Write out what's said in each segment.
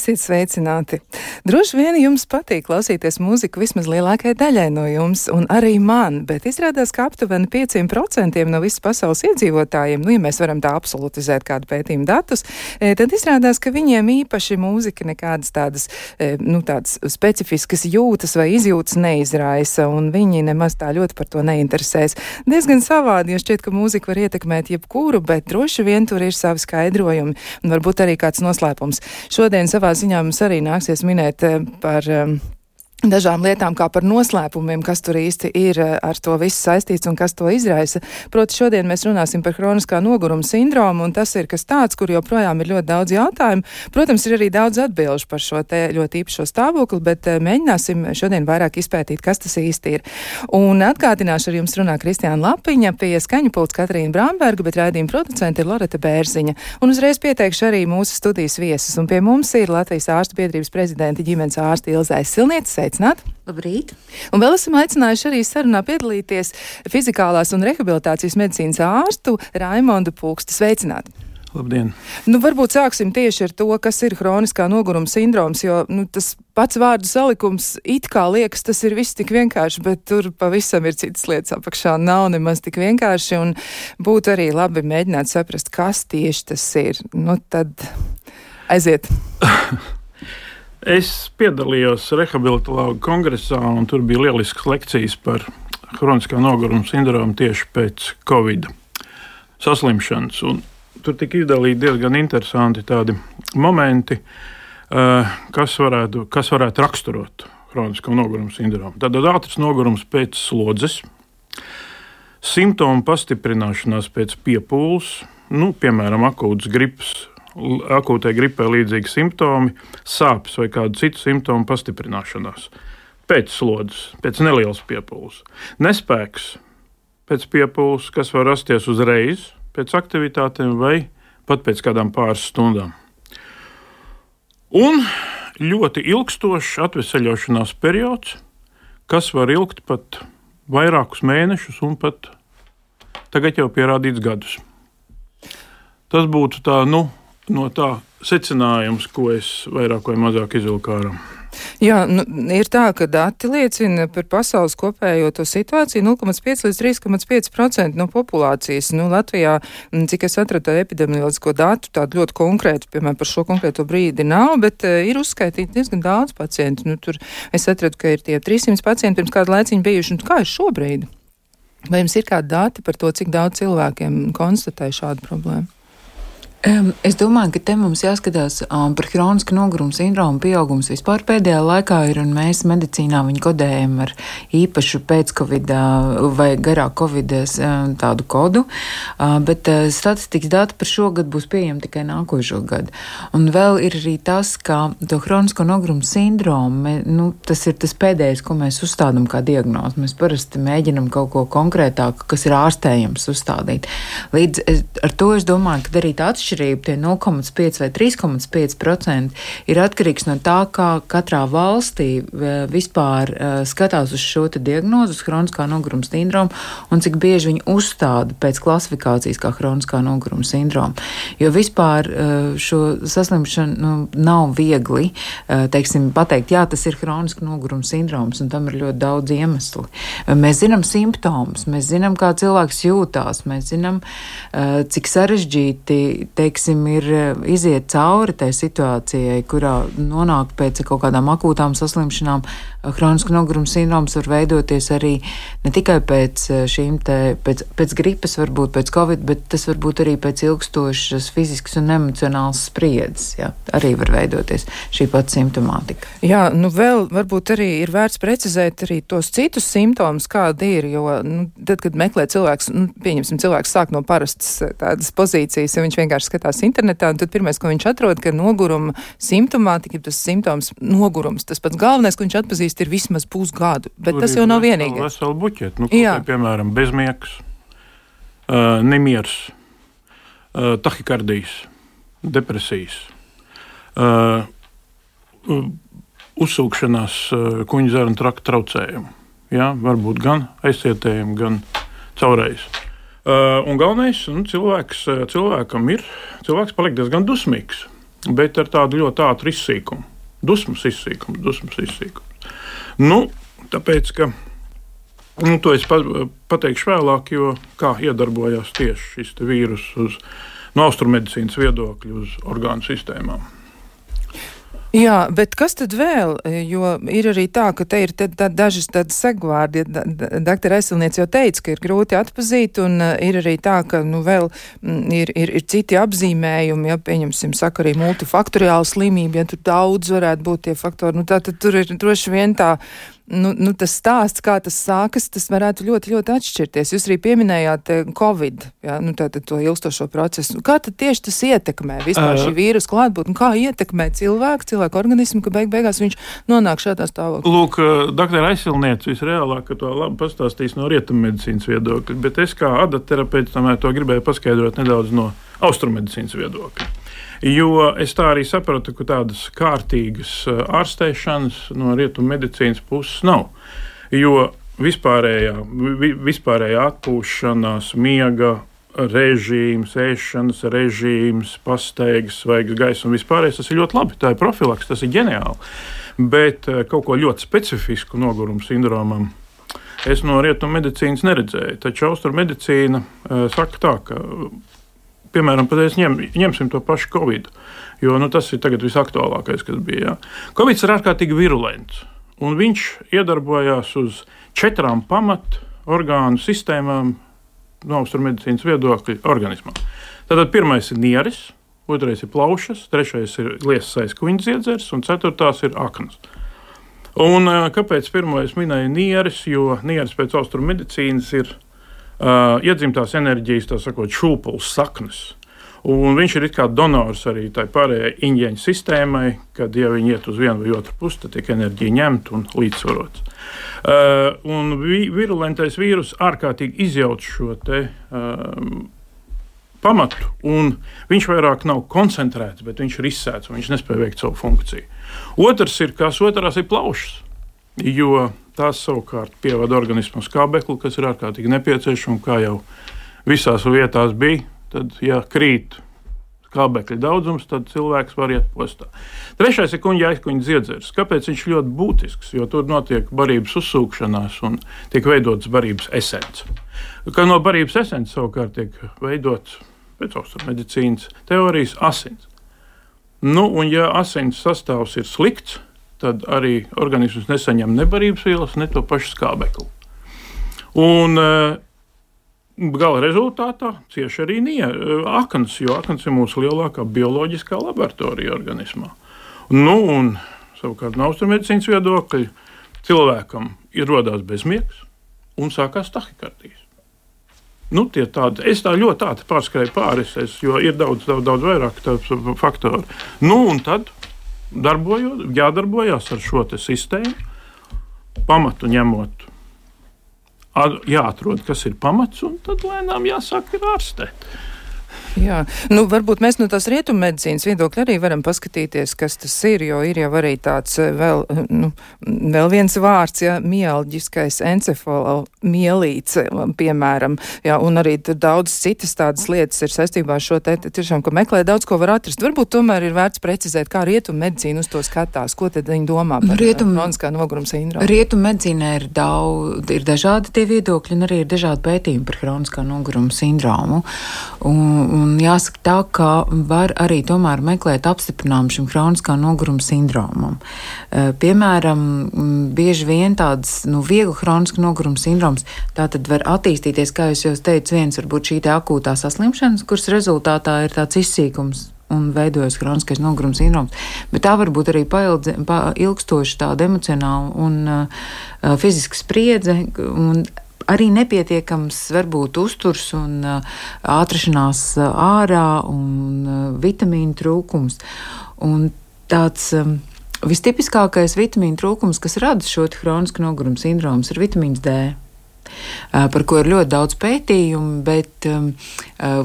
Esiet sveicināti! Droši vien jums patīk klausīties mūziku vismaz lielākajai daļai no jums, un arī man, bet izrādās, ka aptuveni 5% no visas pasaules iedzīvotājiem, nu, ja mēs varam tā absolutizēt kādu pētījumu datus, e, tad izrādās, ka viņiem īpaši mūzika nekādas tādas, e, nu, tādas specifiskas jūtas vai izjūtas neizraisa, un viņi nemaz tā ļoti par to neinteresēs. Diezgan savādi, jo šķiet, ka mūzika var ietekmēt jebkuru, bet droši vien tur ir savi skaidrojumi, un varbūt arī kāds noslēpums. Šodien savā ziņā mums arī nāksies minēt par um, dažām lietām, kā par noslēpumiem, kas tur īsti ir eh, ar to visu saistīts un kas to izraisa. Proti, šodien mēs runāsim par kroniskā noguruma sindromu, un tas ir kas tāds, kur joprojām ir ļoti daudz jautājumu. Protams, ir arī daudz atbilžu par šo te ļoti īpašo stāvokli, bet eh, mēģināsim šodien vairāk izpētīt, kas tas īsti ir. Un atgādināšu, ar jums runā Kristiāna Lapiņa, pie skaņu pults Katrīna Bramberga, bet raidījuma producente ir Loreta Bērziņa. Un uzreiz pieteikšu arī mūsu studijas viesus, un pie mums ir Latvijas ārstu biedrības prezidenta ģimenes ārsta Ilzais Silnietis. Sveicināti! Labrīt! Un vēl esam aicinājuši arī sarunā piedalīties fizikālās un rehabilitācijas medicīnas ārstu Raimondu Pūkstu. Sveicināti! Labdien! Nu, varbūt sāksim tieši ar to, kas ir hroniskā noguruma sindroms, jo nu, tas pats vārdu salikums it kā liekas, tas ir viss tik vienkārši, bet tur pavisam ir citas lietas apakšā. Nav nemaz tik vienkārši, un būtu arī labi mēģināt saprast, kas tieši tas ir. Nu, tad aiziet! Es piedalījos rehabilitācijas kongresā, un tur bija lielisks lekcijas par kroniskā noguruma sindromu tieši pēc Covid saslimšanas. Un tur tika izdalīti diezgan interesanti tādi momenti, eh, kas varētu, kas varētu raksturot kronisko noguruma sindromu. Tad ātrs nogurums pēc slodzes, simptomu pastiprināšanās pēc piepūles, nu, piemēram, akūtas gripas akūtai gripai līdzīgi simptomi, sāpes vai kādu citu simptomu pastiprināšanās. Pēc slodzes, pēc nelielas piepūles. Nespēks pēc piepūles, kas var rasties uzreiz pēc aktivitātēm vai pat pēc kādām pāris stundām. Un ļoti ilgstošs atvesaļošanās periods, kas var ilgt pat vairākus mēnešus un pat tagad jau pierādīts gadus. Tas būtu tā, nu, no tā secinājums, ko es vairāk vai mazāk izvilku ārā. Jā, nu, ir tā, ka dati liecina par pasaules kopējo to situāciju 0,5 līdz 3,5% no populācijas. Nu, Latvijā, cik es atradu epidemioloģisko datu, tādu ļoti konkrētu, piemēram, par šo konkrēto brīdi nav, bet uh, ir uzskaitīti diezgan daudz pacientu. Nu, tur es atradu, ka ir tie 300 pacienti pirms kāda laiciņa bijuši, un kā ir šobrīd? Vai jums ir kādi dati par to, cik daudz cilvēkiem konstatē šādu problēmu? Es domāju, ka te mums jāskatās um, par kronisku nogurumu sindromu pieaugums vispār pēdējā laikā ir, un mēs medicīnā viņu kodējam ar īpašu pēc-covid vai garā covid um, tādu kodu, uh, bet uh, statistikas dati par šo gadu būs pieejami tikai nākošo gadu. Un vēl ir arī tas, ka to kronisko nogurumu sindromu, nu, tas ir tas pēdējais, ko mēs uzstādām kā diagnozi. Mēs parasti mēģinam kaut ko konkrētāku, kas ir ārstējams uzstādīt. Līdz ar to es domāju, ka darīt atšķirību atšķirība, tie 0,5 vai 3,5%, ir atkarīgs no tā, kā katrā valstī vispār uh, skatās uz šo diagnozi, uz kroniskā noguruma sindromu, un cik bieži viņi uzstāda pēc klasifikācijas kā kroniskā noguruma sindromu. Jo vispār uh, šo saslimšanu nu, nav viegli uh, teiksim, pateikt, jā, tas ir kroniska noguruma sindroms, un tam ir ļoti daudz iemeslu. Mēs zinām simptomus, mēs zinām, kā cilvēks jūtās, mēs zinām, cik sarežģīti teiksim, ir eh, iziet cauri tai situācijai, kurā nonāk pēc kaut kādām akūtām saslimšanām. Hroniska noguruma sindroms var veidoties arī ne tikai pēc eh, šīm te, pēc, pēc gripas, varbūt pēc covid, bet tas var būt arī pēc ilgstošas fiziskas un emocionālas spriedzes. Jā, arī var veidoties šī pati simptomātika. Jā, nu vēl varbūt arī ir vērts precizēt arī tos citus simptomus, kādi ir, jo nu, tad, kad meklē cilvēks, nu, pieņemsim, cilvēks sāk no parastas eh, tādas pozīcijas, ja viņš vienkārši skatās internetā, un tad pirmais, ko viņš atrod, ka noguruma simptomātika, tas simptoms nogurums, tas pats galvenais, ko viņš atpazīst, ir vismaz pusgadu, bet Tur tas jau nav vienīgais. Veselu buķetu, nu, Jā. Te, piemēram, bezmiegs, uh, nemieris, uh, tahikardijas, depresijas. Uh, Uzsūkšanās kuģa zarnu trakta traucējumu. Ja, varbūt gan aizcietējumi, gan caurējs. Uh, un galvenais, nu, cilvēks, uh, cilvēkam ir, cilvēks paliek diezgan dusmīgs. bet ar tādu ļoti ātru izsīkumu. Dusmas izsīkums, dusmas izsīkums. Nu, tāpēc, ka nu, to es pateikšu vēlāk, jo kā iedarbojās tieši šis vīrus uz, no austrummedicīnas viedokļa uz orgānu sistēmām. Jā, bet kas tad vēl? Jo ir arī tā, ka te ir te, tā, dažas tādas segvārdi. Da, Dr. Eselniec jau teica, ka ir grūti atpazīt, un uh, ir arī tā, ka nu, vēl mm, ir, ir, ir citi apzīmējumi, ja pieņemsim, saka arī multifaktoriāla slimība, ja tur daudz varētu būt tie faktori. Nu, tā tad tur ir droši vien tā nu, nu, tas stāsts, kā tas sākas, tas varētu ļoti, ļoti atšķirties. Jūs arī pieminējāt eh, Covid, jā, nu, tātad to ilgstošo procesu. Kā tad tieši tas ietekmē vispār uh, šī vīrusu klātbūtni? Kā ietekmē cilvēku, cilvēku organismu, ka beig beigās viņš nonāk šādā stāvoklī? Lūk, doktor Aizsilniece visreālāk, ka to labi pastāstīs no rietummedicīnas viedokļa, bet es kā adaterapeits tomēr to gribēju paskaidrot nedaudz no austrummedicīnas viedokļa. Jo es tā arī sapratu, ka tādas kārtīgas eh, ārstēšanas no rietumu medicīnas puses nav. Jo vispārējā, vispārējā atpūšanās, miega režīms, ēšanas režīms, pastaigas, svaigas gaisa un vispārējais tas ir ļoti labi. Tā ir profilaks, tas ir ģeniāli. Bet eh, kaut ko ļoti specifisku nogurumu sindromam es no rietumu medicīnas neredzēju. Taču austrumu medicīna uh, saka tā, ka piemēram, ņem, ņemsim to pašu Covid, jo nu, tas ir visaktuālākais, kas bija. Jā. Covid ir ārkārtīgi virulents, un viņš iedarbojās uz četrām pamat orgānu sistēmām no austrummedicīnas viedokļa organismā. Tātad pirmais ir nieris, otrais ir plaušas, trešais ir liesas aizkuņa dziedzers un ceturtās ir aknas. Un, kāpēc pirmais minēja nieris? Jo nieris pēc austrummedicīnas ir uh, iedzimtās enerģijas, tā sakot, šūpules saknes. Un viņš ir kā donors arī tai pārējai inģeņu sistēmai, kad ja viņi iet uz vienu vai otru pusi, tad tiek enerģija ņemta un līdzsvarots. Uh, un vi, virulentais vīrus ārkārtīgi izjauc šo te, uh, pamatu, un viņš vairāk nav koncentrēts, bet viņš ir izsēts un viņš nespēja veikt savu funkciju. Otrs ir, kas otrās ir plaušas, jo tās savukārt pievada organismu skābekli, kas ir ārkārtīgi nepieciešams, kā jau visās vietās bija. Tad, ja krīt skābekļa daudzums, tad cilvēks var iet postā. Trešais ir kuģa aizkuņa dziedzers. Kāpēc viņš ļoti būtisks? Jo tur notiek barības uzsūkšanās un tiek veidots barības esence. Kā no barības esences savukārt tiek veidots pēc austrummedicīnas teorijas asins. Nu, un ja asins sastāvs ir slikts, tad arī organisms nesaņem ne barības vielas, ne to pašu skābekli. Un, eh, Gala rezultātā cieši arī nie, eh, aknas, jo aknas ir mūsu lielākā bioloģiskā laboratorija organismā. Nu, un, savukārt, no austrummedicīnas viedokļa, cilvēkam ir radās bezmiegs un sākās tahikardijas. Nu, tādi, es tā ļoti tādu pārskrēju pāris, es, jo ir daudz, daudz, daudz vairāk faktoru. Nu, un tad darbojot, jādarbojas ar šo sistēmu, pamatu ņemot. Jāatrod, kas ir pamats, un tad lēnām jāsāk ārstēt. Jā, nu, varbūt mēs no tās rietumu medicīnas viedokļa arī varam paskatīties, kas tas ir, jo ir jau arī tāds eh, vēl, nu, vēl viens vārds, ja, mialģiskais encefalomielīts, piemēram, jā, un arī daudz citas tādas lietas ir saistībā ar šo te, tiešām, ka meklē daudz ko var atrast. Varbūt tomēr ir vērts precizēt, kā rietumu medicīna uz to skatās, ko tad viņi domā par rietumu kroniskā noguruma sindromu. Rietumu medicīnā ir daudz, ir dažādi tie viedokļi un arī ir dažādi pētījumi par kroniskā noguruma sindromu. Un, Un jāsaka tā, ka var arī tomēr meklēt apstiprinājumu šim kroniskā noguruma sindromam. Eh, piemēram, bieži vien tāds nu, viegli kroniska noguruma sindroms tā tad var attīstīties, kā jau teicu, viens varbūt šī akūtā saslimšanas, kuras rezultātā ir tāds izsīkums un veidojas kroniskais noguruma sindroms. Bet tā var būt arī paildze, pa, ilgstoša tāda emocionāla un uh, fiziska spriedze. Un arī nepietiekams varbūt uzturs un uh, atrašanās uh, ārā un uh, vitamīnu trūkums. Un tāds um, Vistipiskākais vitamīnu trūkums, kas rada šo kronisku nogurumu sindromu, ir vitamīns D. par ko ir ļoti daudz pētījumu, bet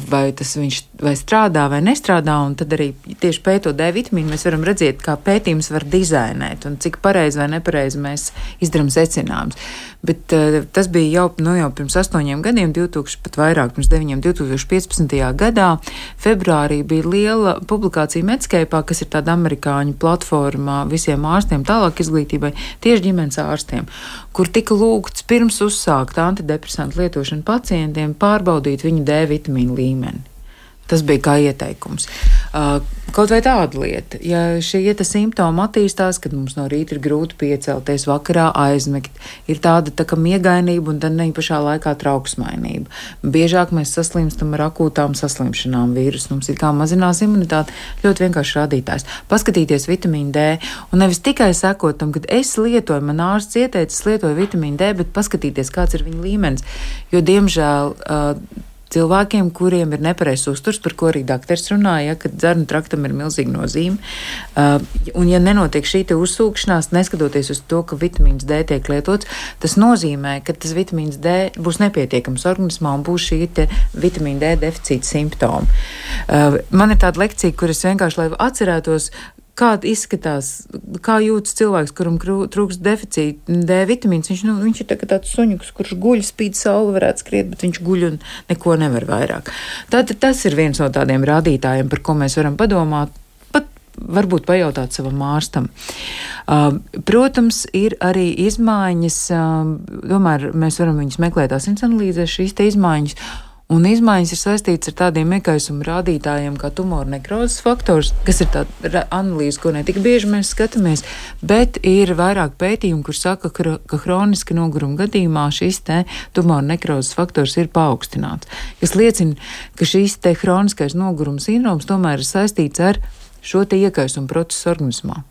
vai tas viņš vai strādā vai nestrādā, un tad arī tieši pētot D vitamīnu, mēs varam redzēt, kā pētījums var dizainēt un cik pareizi vai nepareizi mēs izdarām secinājumus. Bet uh, tas bija jau, nu, jau pirms astoņiem gadiem, 2000, pat vairāk, pirms deviņiem, 2015. gadā. Februārī bija liela publikācija Medscape, kas ir tāda amerikāņu platforma visiem ārstiem, tālāk izglītībai, tieši ģimenes ārstiem, kur tika lūgts pirms uzsākt antidepresantu lietošanu pacientiem pārbaudīt viņu D vitamīnu līmeni. Tas bija kā ieteikums. Uh, kaut vai tāda lieta, ja šie ja simptomi attīstās, kad mums no rīta ir grūti piecelties, vakarā aizmigt, ir tāda tā kā miegainība un tad ne pašā laikā trauksmainība. Biežāk mēs saslimstam ar akūtām saslimšanām vīrusu, mums ir kā mazinās imunitāte, ļoti vienkārši rādītājs. Paskatīties vitamīnu D un nevis tikai sekot tam, kad es lietoju, man ārsts ieteicis, lietoju vitamīnu D, bet paskatīties, kāds ir viņa līmenis, jo diemžēl uh, cilvēkiem, kuriem ir nepareizs uzturs, par ko arī doktors runāja, ja, ka dzernu traktam ir milzīga nozīme. Uh, un, ja nenotiek šī uzsūkšanās, neskatoties uz to, ka vitamīns D tiek lietots, tas nozīmē, ka tas vitamīns D būs nepietiekams organismā un būs šī vitamīna D deficīta simptomi. Uh, man ir tāda lekcija, kuras vienkārši, lai atcerētos, Kāda izskatās, kā jūtas cilvēks, kuram trūkst deficīta D vitamīns? Viņš, nu, viņš ir tā, tāds suņuks, kurš guļ, spīd saule, varētu skriet, bet viņš guļ un neko nevar vairāk. Tātad tas ir viens no tādiem rādītājiem, par ko mēs varam padomāt. Pat varbūt pajautāt savam ārstam. Uh, protams, ir arī izmaiņas, uh, tomēr mēs varam viņus meklēt asins analīzēs, šīs izmaiņas. Un izmaiņas ir saistītas ar tādiem iekaisuma rādītājiem, kā tumora nekrozes faktors, kas ir tāda analīze, ko ne tik bieži mēs skatāmies, bet ir vairāk pētījumu, kur saka, ka, ka hroniska noguruma gadījumā šis te tumora nekrozes faktors ir paaugstināts, kas liecina, ka šis te hroniskais noguruma sindroms tomēr ir saistīts ar šo te iekaisuma procesu organismā,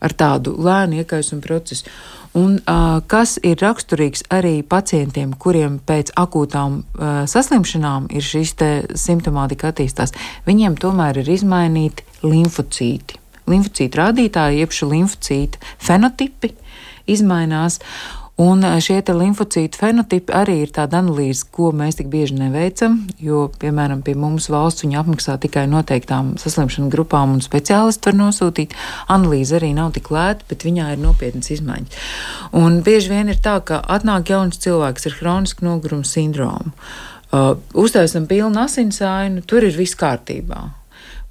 ar tādu lēnu iekaisuma procesu un uh, kas ir raksturīgs arī pacientiem, kuriem pēc akūtām uh, saslimšanām ir šīs simptomātika attīstās. Viņiem tomēr ir izmainīti limfocīti. Limfocītu rādītāji, jeb šie limfocītu fenotipi izmainās. Un eh, šie limfocītu fenotipi arī ir tāda analīze, ko mēs tik bieži neveicam, jo, piemēram, pie mums valsts viņa apmaksā tikai noteiktām saslimšanu grupām un speciālisti var nosūtīt. Analīze arī nav tik lēta, bet viņā ir nopietnas izmaiņas. Un bieži vien ir tā, ka atnāk jauns cilvēks ar hronisku nogurumu sindromu. Uh, uztaisam pilnu asinsainu, tur ir viss kārtībā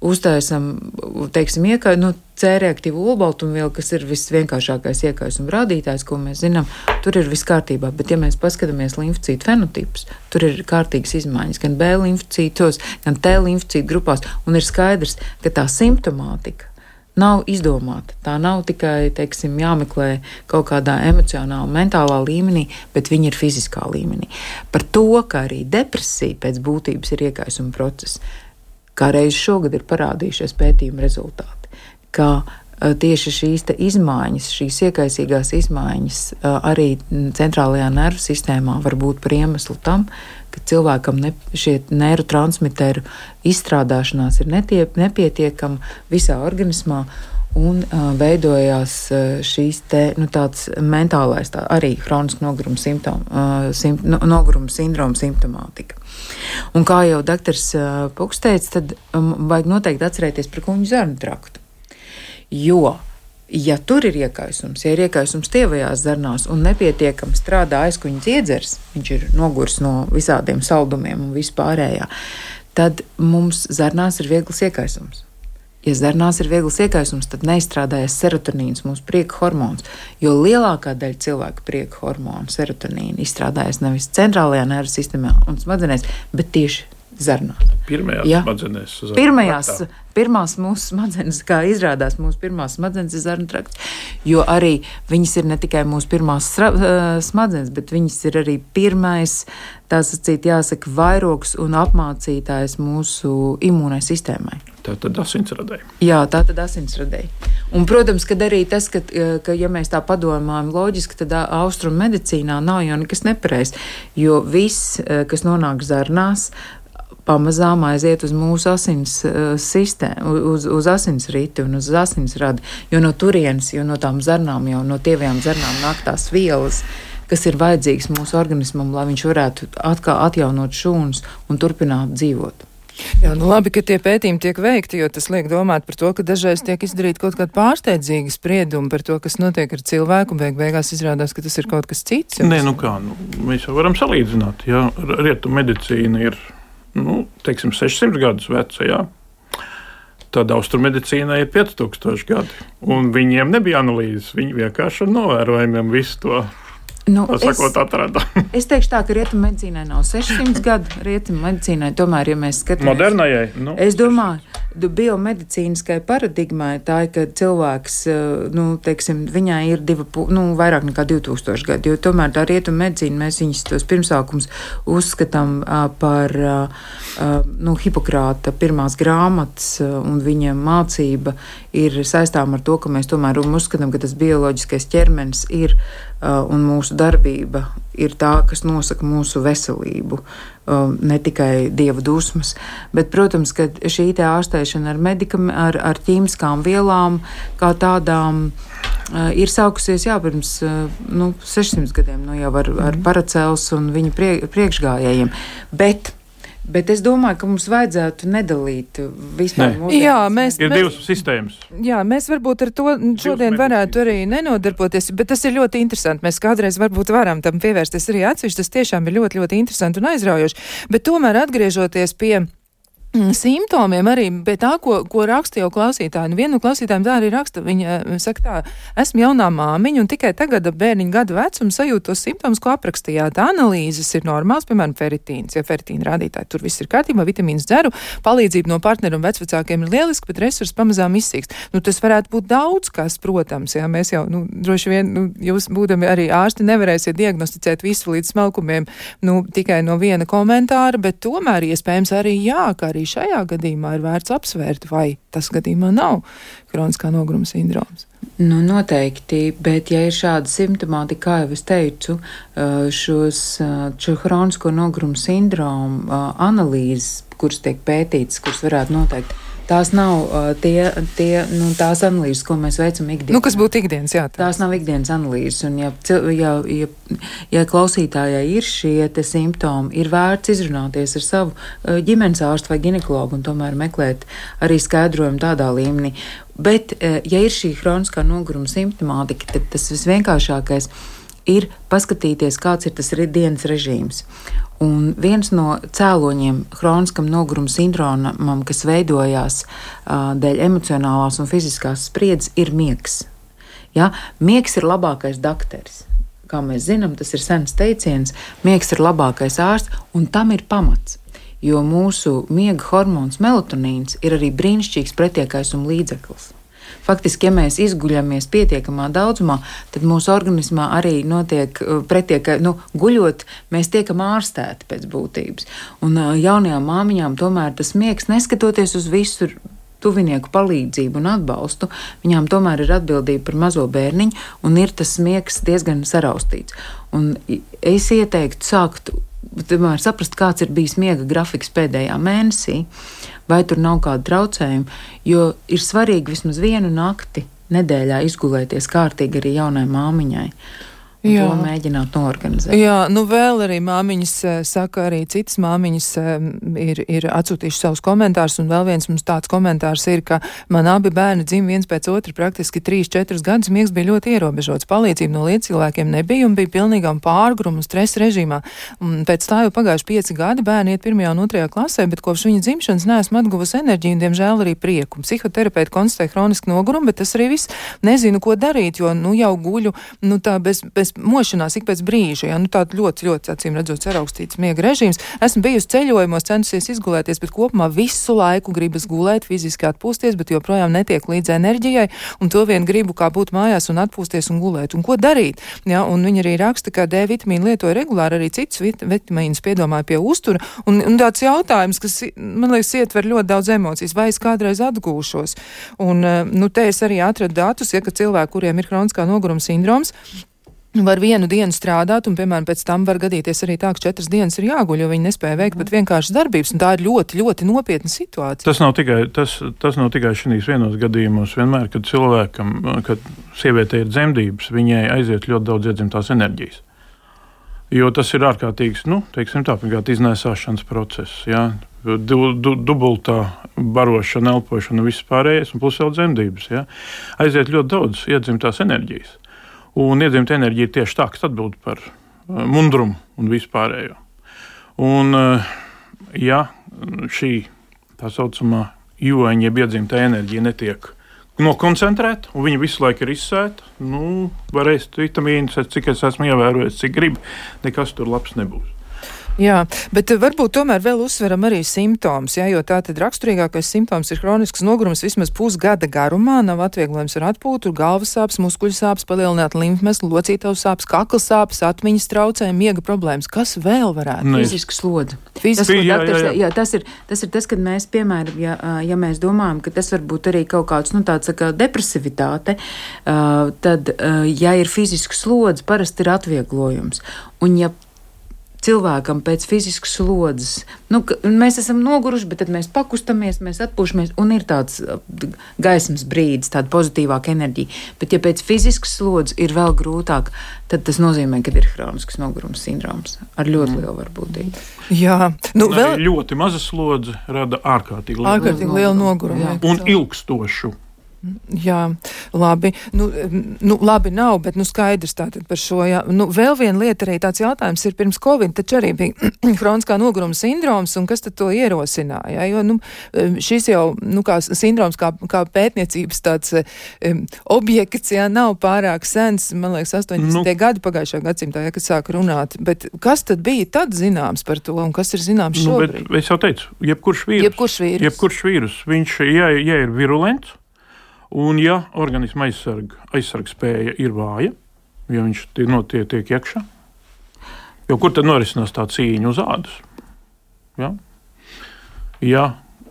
uztaisam, teiksim, iekā, nu, C reaktīvu olbaltumvielu, kas ir visvienkāršākais iekaisuma rādītājs, ko mēs zinām, tur ir viss kārtībā. Bet, ja mēs paskatāmies limfocītu fenotipus, tur ir kārtīgas izmaiņas gan B limfocītos, gan T limfocītu grupās, un ir skaidrs, ka tā simptomātika nav izdomāta. Tā nav tikai teiksim, jāmeklē kaut kādā emocionālā, mentālā līmenī, bet viņa ir fiziskā līmenī. Par to, ka arī depresija pēc būtības ir iekaisuma process kā reiz šogad ir parādījušies pētījuma rezultāti, ka e, tieši šīs izmaiņas, šīs iekaisīgās izmaiņas e, arī centrālajā nervu sistēmā var būt par iemeslu tam, ka cilvēkam ne, šie neirotransmiteru izstrādāšanās ir netiep, nepietiekama visā organismā. Un uh, veidojās uh, šīs te, nu, tāds mentālais, tā, arī hronisks noguruma, simptom, uh, sim, no, noguruma sindroma simptomātika. Un kā jau doktors uh, Puks teica, tad um, vajag noteikti atcerēties par kuņu zarnu traktu. Jo, ja tur ir iekaisums, ja ir iekaisums tievajās zarnās un nepietiekami strādā aizkuņa dziedzers, viņš ir nogurs no visādiem saldumiem un vispārējā, tad mums zarnās ir viegls iekaisums. Ja zarnās ir viegls iekaisums, tad neizstrādājas serotonīns, mūsu prieka hormons. Jo lielākā daļa cilvēku prieka hormonu, serotonīna, izstrādājas nevis centrālajā nervu sistēmā un smadzenēs, bet tieši zarnās. Pirmajās ja? smadzenēs. Pirmajās, pirmās mūsu smadzenes, kā izrādās, mūsu pirmās smadzenes ir zarnu trakts, jo arī viņas ir ne tikai mūsu pirmās smadzenes, bet viņas ir arī pirmais, tā sacīt, jāsaka, vairogs un apmācītājs mūsu imūnai sistēmai. Tā tad asinsradēji. Jā, tā tad asinsradēji. Un, protams, ka arī tas, ka, ka, ja mēs tā padomājam loģiski, tad austrumu medicīnā nav jau nekas nepareizs, jo viss, kas nonāk zarnās, pamazām aiziet uz mūsu asins uh, sistēmu, uz, uz asins rītu un uz asins radi. Jo no turienes, jo no tām zarnām, jau no tievajām zarnām nāk tās vielas, kas ir vajadzīgs mūsu organismam, lai viņš varētu atkal atjaunot šūnas un turpināt dzīvot. Jā, nu labi, ka tie pētījumi tiek veikti, jo tas liek domāt par to, ka dažreiz tiek izdarīta kaut kāda pārsteidzīga sprieduma par to, kas notiek ar cilvēku, un beig beigās izrādās, ka tas ir kaut kas cits. Nē, nu kā, nu, mēs jau varam salīdzināt, ja rietu medicīna ir, nu, teiksim, 600 gadus veca, jā. Tad austrumedicīnai ir 5000 gadi, un viņiem nebija analīzes. Viņi vienkārši ar novērojumiem visu to Nu, sakot, atrada. es teikšu tā, ka rietumu medicīnai nav 600 gadu. Rietumu medicīnai tomēr, ja mēs skatāmies modernajai, nu, es domāju, biomedicīniskai paradigmai tā ir, ka cilvēks, eh, nu, teiksim, viņai ir divi, nu, vairāk nekā 2000 gadi, jo tomēr tā rietumu medicīna, mēs viņus tos pirmsākums uzskatām par, nu, Hipokrāta pirmās grāmatas un viņa mācība ir saistām ar to, ka mēs tomēr uzskatām, ka tas bioloģiskais ķermenis ir un mūsu darbība ir tā, kas nosaka mūsu veselību, ne tikai dieva dusmas. Bet, protams, ka šī ārstēšana ar, medikam, ar, ar ķīmiskām vielām, kā tādām, ir sākusies jā, pirms nu, 600 gadiem nu, jau ar, ar mhm. paracels un viņa priekšgājējiem. Bet Bet es domāju, ka mums vajadzētu nedalīt vispār mūsu. Jā, mēs. Ir mēs, divas sistēmas. Jā, mēs varbūt ar to šodien varētu arī nenodarboties, bet tas ir ļoti interesanti. Mēs kādreiz varbūt varam tam pievērsties arī atsevišķi. Tas tiešām ir ļoti, ļoti interesanti un aizraujoši. Bet tomēr atgriežoties pie simptomiem arī, bet tā, ko, ko raksta jau klausītāji, nu viena no klausītājiem tā arī raksta, viņa eh, saka tā, esmu jaunā māmiņa un tikai tagad bērniņa gadu vecuma sajūtu tos simptomus, ko aprakstījāt. Analīzes ir normāls, piemēram, feritīns, ja feritīna rādītāji tur viss ir kārtībā, vitamīns dzeru, palīdzība no partneru un vecvecākiem ir lieliski, bet resursi pamazām izsīkst. Nu, tas varētu būt daudz kas, protams, jā, mēs jau, nu, droši vien, nu, jūs būdami arī ārsti nevarēsiet diagnosticēt visu līdz smalkumiem, nu, tikai no viena komentāra, bet tomēr iespējams arī jā, ka arī arī šajā gadījumā ir vērts apsvērt, vai tas gadījumā nav kroniskā noguruma sindroms. Nu, noteikti, bet ja ir šāda simptomātika, kā jau es teicu, šos, šo kronisko nogurumu sindromu analīzes, kuras tiek pētītas, kuras varētu noteikt Tās nav uh, tie, tie, nu, tās analīzes, ko mēs veicam ikdienā. Nu, kas būtu ikdienas, jā. Tās, tās nav ikdienas analīzes. Un, ja, ja, ja, ja klausītājai ir šie simptomi, ir vērts izrunāties ar savu uh, ģimenes ārstu vai ginekologu un tomēr meklēt arī skaidrojumu tādā līmenī. Bet, ja ir šī kroniskā noguruma simptomātika, tad tas visvienkāršākais ir paskatīties, kāds ir tas dienas režīms. Un viens no cēloņiem kroniskam noguruma sindromam, kas veidojās dēļ emocionālās un fiziskās spriedzes, ir miegs. Ja? Miegs ir labākais dakteris. Kā mēs zinām, tas ir sens teiciens, miegs ir labākais ārsts, un tam ir pamats. Jo mūsu miega hormons melatonīns ir arī brīnišķīgs pretiekaisuma līdzeklis. Faktiski, ja mēs izguļamies pietiekamā daudzumā, tad mūsu organismā arī notiek uh, pretiek, nu, guļot, mēs tiekam ārstēti pēc būtības. Un uh, jaunajām māmiņām tomēr tas miegs, neskatoties uz visu tuvinieku palīdzību un atbalstu, viņām tomēr ir atbildība par mazo bērniņu, un ir tas miegs diezgan saraustīts. Un es ieteiktu sākt tomēr saprast, kāds ir bijis miega grafiks pēdējā mēnesī, vai tur nav kāda traucējuma, jo ir svarīgi vismaz vienu nakti nedēļā izgulēties kārtīgi arī jaunai māmiņai. Jā. To mēģināt norganizēt. Jā, nu vēl arī māmiņas eh, saka, arī citas māmiņas eh, ir, ir atsūtījušas savus komentārus, un vēl viens mums tāds komentārs ir, ka man abi bērni dzim viens pēc otra praktiski 3-4 gadus, miegs bija ļoti ierobežots, palīdzību no lietcilvēkiem nebija un bija pilnīgām pārgrumu stresa režīmā. Un pēc tā jau pagājuši 5 gadi bērni iet 1. un 2. klasē, bet kopš viņa dzimšanas neesmu atguvusi enerģiju un, diemžēl, arī prieku. Psihoterapeiti konstatē hronisku nogurumu, bet tas arī viss nezinu, ko darīt, jo, nu, jau guļu, nu, tā bez, bez pēc mošanās, ik pēc brīža, ja nu, tāds ļoti, ļoti acīm redzot, saraukstīts miega režīms. Esmu bijusi ceļojumos, centusies izgulēties, bet kopumā visu laiku gribas gulēt, fiziski atpūsties, bet joprojām netiek līdz enerģijai, un to vien gribu kā būt mājās un atpūsties un gulēt. Un ko darīt? Ja, un viņi arī raksta, ka D vitamīnu lietoja regulāri, arī citus vit vitamīnus piedomāja pie uztura, un, un tāds jautājums, kas, man liekas, ietver ļoti daudz emocijas, vai es kādreiz atgūšos. Un, eh, nu, te es arī atradu datus, ja, ka cilvēki, kuriem ir kroniskā noguruma sindroms, Var vienu dienu strādāt, un, piemēram, pēc tam var gadīties arī tā, ka četras dienas ir jāguļ, jo viņi nespēja veikt pat vienkāršas darbības. Tā ir ļoti, ļoti nopietna situācija. Tas nav tikai, tas, tas nav tikai šīs vienos gadījumos. Vienmēr, kad cilvēkam, kad sievietei ir dzemdības, viņai aiziet ļoti daudz iedzimtās enerģijas. Jo tas ir ārkārtīgs, nu, teiksim tā, pirmkārt, iznēsāšanas process. Jā. Du, du, dubultā barošana, elpošana, viss pārējais, un plus vēl dzemdības. Ja? Aiziet ļoti daudz iedzimtās enerģijas. Un iedzimta enerģija ir tieši tā, kas atbild par uh, mundrumu un vispārējo. Un, uh, ja šī tā saucamā jūaņa, jeb iedzimta enerģija netiek nokoncentrēta, un viņa visu laiku ir izsēta, nu, var ēst vitamīnus, cik es esmu ievērojis, cik gribi, nekas tur labs nebūs. Jā, bet varbūt tomēr vēl uzsveram arī simptomus, jā, jo tā tad raksturīgākais simptoms ir hronisks nogurums vismaz pusgada garumā, nav atvieglojums ar atpūtu, galvas sāpes, muskuļu sāpes, palielināt limfmeslu, locītavas sāpes, kakla sāpes, atmiņas traucējumi, miega problēmas. Kas vēl varētu būt? Fiziska slodze. Fiziska, tas, jā, jā, jā. Jā, tas, ir, tas ir tas, kad mēs, piemēram, ja, ja mēs domājam, ka tas var būt arī kaut kāds, nu, tāds kā depresivitāte, tad, ja ir fiziska slodze, parasti ir atvieglojums. Un, ja cilvēkam pēc fiziskas slodzes. Nu, mēs esam noguruši, bet tad mēs pakustamies, mēs atpūšamies, un ir tāds uh, gaismas brīdis, tāda pozitīvāka enerģija. Bet, ja pēc fiziskas slodzes ir vēl grūtāk, tad tas nozīmē, ka ir hronisks nogurums sindroms ar ļoti lielu varbūtību. Jā, nu, vēl ļoti maza slodze rada ārkārtīgi lielu, ārkārtīgi lielu nogurumu. Un ilgstošu. Jā, labi. Nu, nu, labi nav, bet nu, skaidrs tātad par šo. Jā. Nu, vēl viena lieta arī tāds jautājums ir pirms Covid, taču arī bija hroniskā noguruma sindroms, un kas tad to ierosināja? Jo nu, šis jau, nu, kā sindroms, kā, kā pētniecības tāds um, objekts, jā, nav pārāk sens, man liekas, 80. Nu, gadi pagājušā gadsimtā, ja, kad sāk runāt. Bet kas tad bija tad zināms par to, un kas ir zināms šobrīd? Nu, es jau teicu, jebkurš vīrus, jebkurš vīrus, jebkurš vīrus viņš, ja, ja ir virulents, Un, ja organisma aizsarg, aizsargspēja ir vāja, ja viņš notiek tiek iekšā, jo kur tad norisinās tā cīņa uz ādas? Ja? ja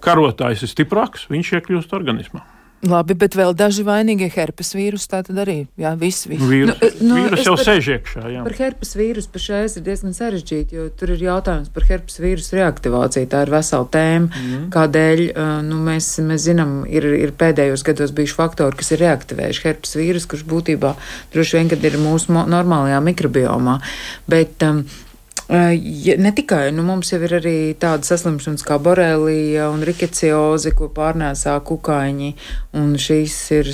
karotājs ir stiprāks, viņš iekļūst organismā. Labi, bet vēl daži vainīgie herpes vīrusu tā tad arī. Jā, viss, viss. Vīrus, nu, nu, vīrus jau par, sēž iekšā. Jā. Par herpes vīrusu pašais ir diezgan sarežģīti, jo tur ir jautājums par herpes vīrusu reaktivāciju. Tā ir vesela tēma, mm. kādēļ nu, mēs, mēs zinām, ir, ir pēdējos gados bijuši faktori, kas ir reaktivējuši herpes vīrusu, kurš būtībā droši vien, kad ir mūsu normālajā mikrobiomā. Bet, um, Ja, ne tikai, nu, mums jau ir arī tāda saslimšanas kā borelija un rikecioze, ko pārnēsā kukaiņi, un šīs ir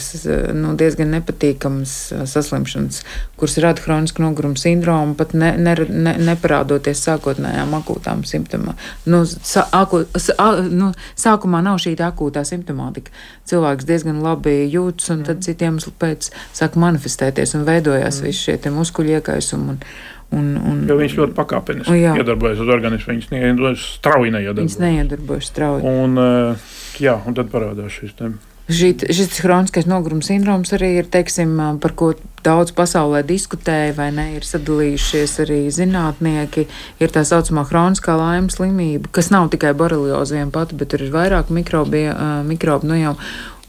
nu, diezgan nepatīkamas saslimšanas, kuras rada hronisku nogurumu sindromu, pat ne, ne, ne, neparādoties sākotnējām akūtām simptomām. Nu, sa, aku, sa, nu, sākumā nav šī akūtā simptomātika. Cilvēks diezgan labi jūtas, un tad citiem pēc sāk manifestēties un veidojās mm. visi šie muskuļu iekaisumi. Un, Un, un, jo viņš ļoti pakāpeniski iedarbojas uz organismu. Viņas neiedarbojas strauji. Viņas neiedarbojas strauji. Un, eh, jā, un tad parādās šis tēmas. Šī, šis hroniskais noguruma sindroms arī ir, teiksim, par ko daudz pasaulē diskutēja, vai ne, ir sadalījušies arī zinātnieki. Ir tā saucamā hroniskā laimes slimība, kas nav tikai borelioza vien pati, bet tur ir vairāk mikrobi, mikrobi nu jau,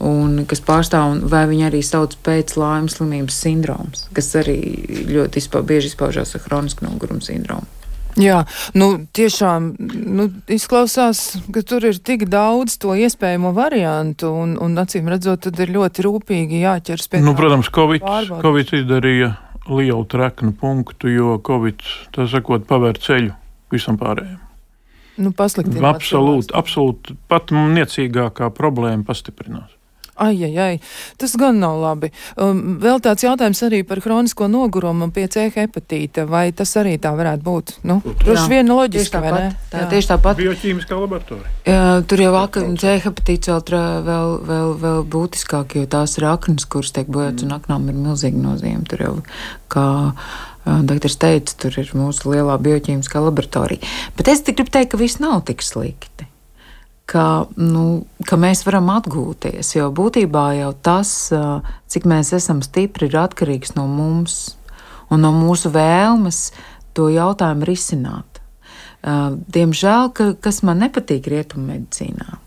un kas pārstāv, un vai viņi arī sauc pēc laimes slimības sindroms, kas arī ļoti izpau, bieži izpaužās ar hronisku nogurumu sindromu. Jā, nu tiešām nu, izklausās, ka tur ir tik daudz to iespējamo variantu, un, un acīm redzot, tad ir ļoti rūpīgi jāķers pie nu, tā. Protams, COVID, pārbaudas. COVID izdarīja lielu treknu punktu, jo Covid, tā sakot, pavēr ceļu visam pārējiem. Nu, absolūti, absolūti pat niecīgākā problēma pastiprinās. Ai, ai, ai, tas gan nav labi. Um, vēl tāds jautājums arī par hronisko nogurumu pie C hepatīta. Vai tas arī tā varētu būt? Nu, droši vien loģiski, vai ne? Tā, jā. tieši tāpat. Bioķīmiskā laboratorija. Jā, tur jau C hepatīts vēl, vēl, vēl, vēl būtiskāk, jo tās ir aknas, kuras tiek bojāts, mm. un aknām ir milzīga nozīme. Tur jau, kā Doktors teica, tur ir mūsu lielā bioķīmiskā laboratorija. Bet es gribu teikt, ka viss nav tik slikti ka, nu, ka mēs varam atgūties. Jo būtībā jau tas, cik mēs esam stipri, ir atkarīgs no mums un no mūsu vēlmes to jautājumu risināt. Diemžēl, ka, kas man nepatīk rietummedicīnā,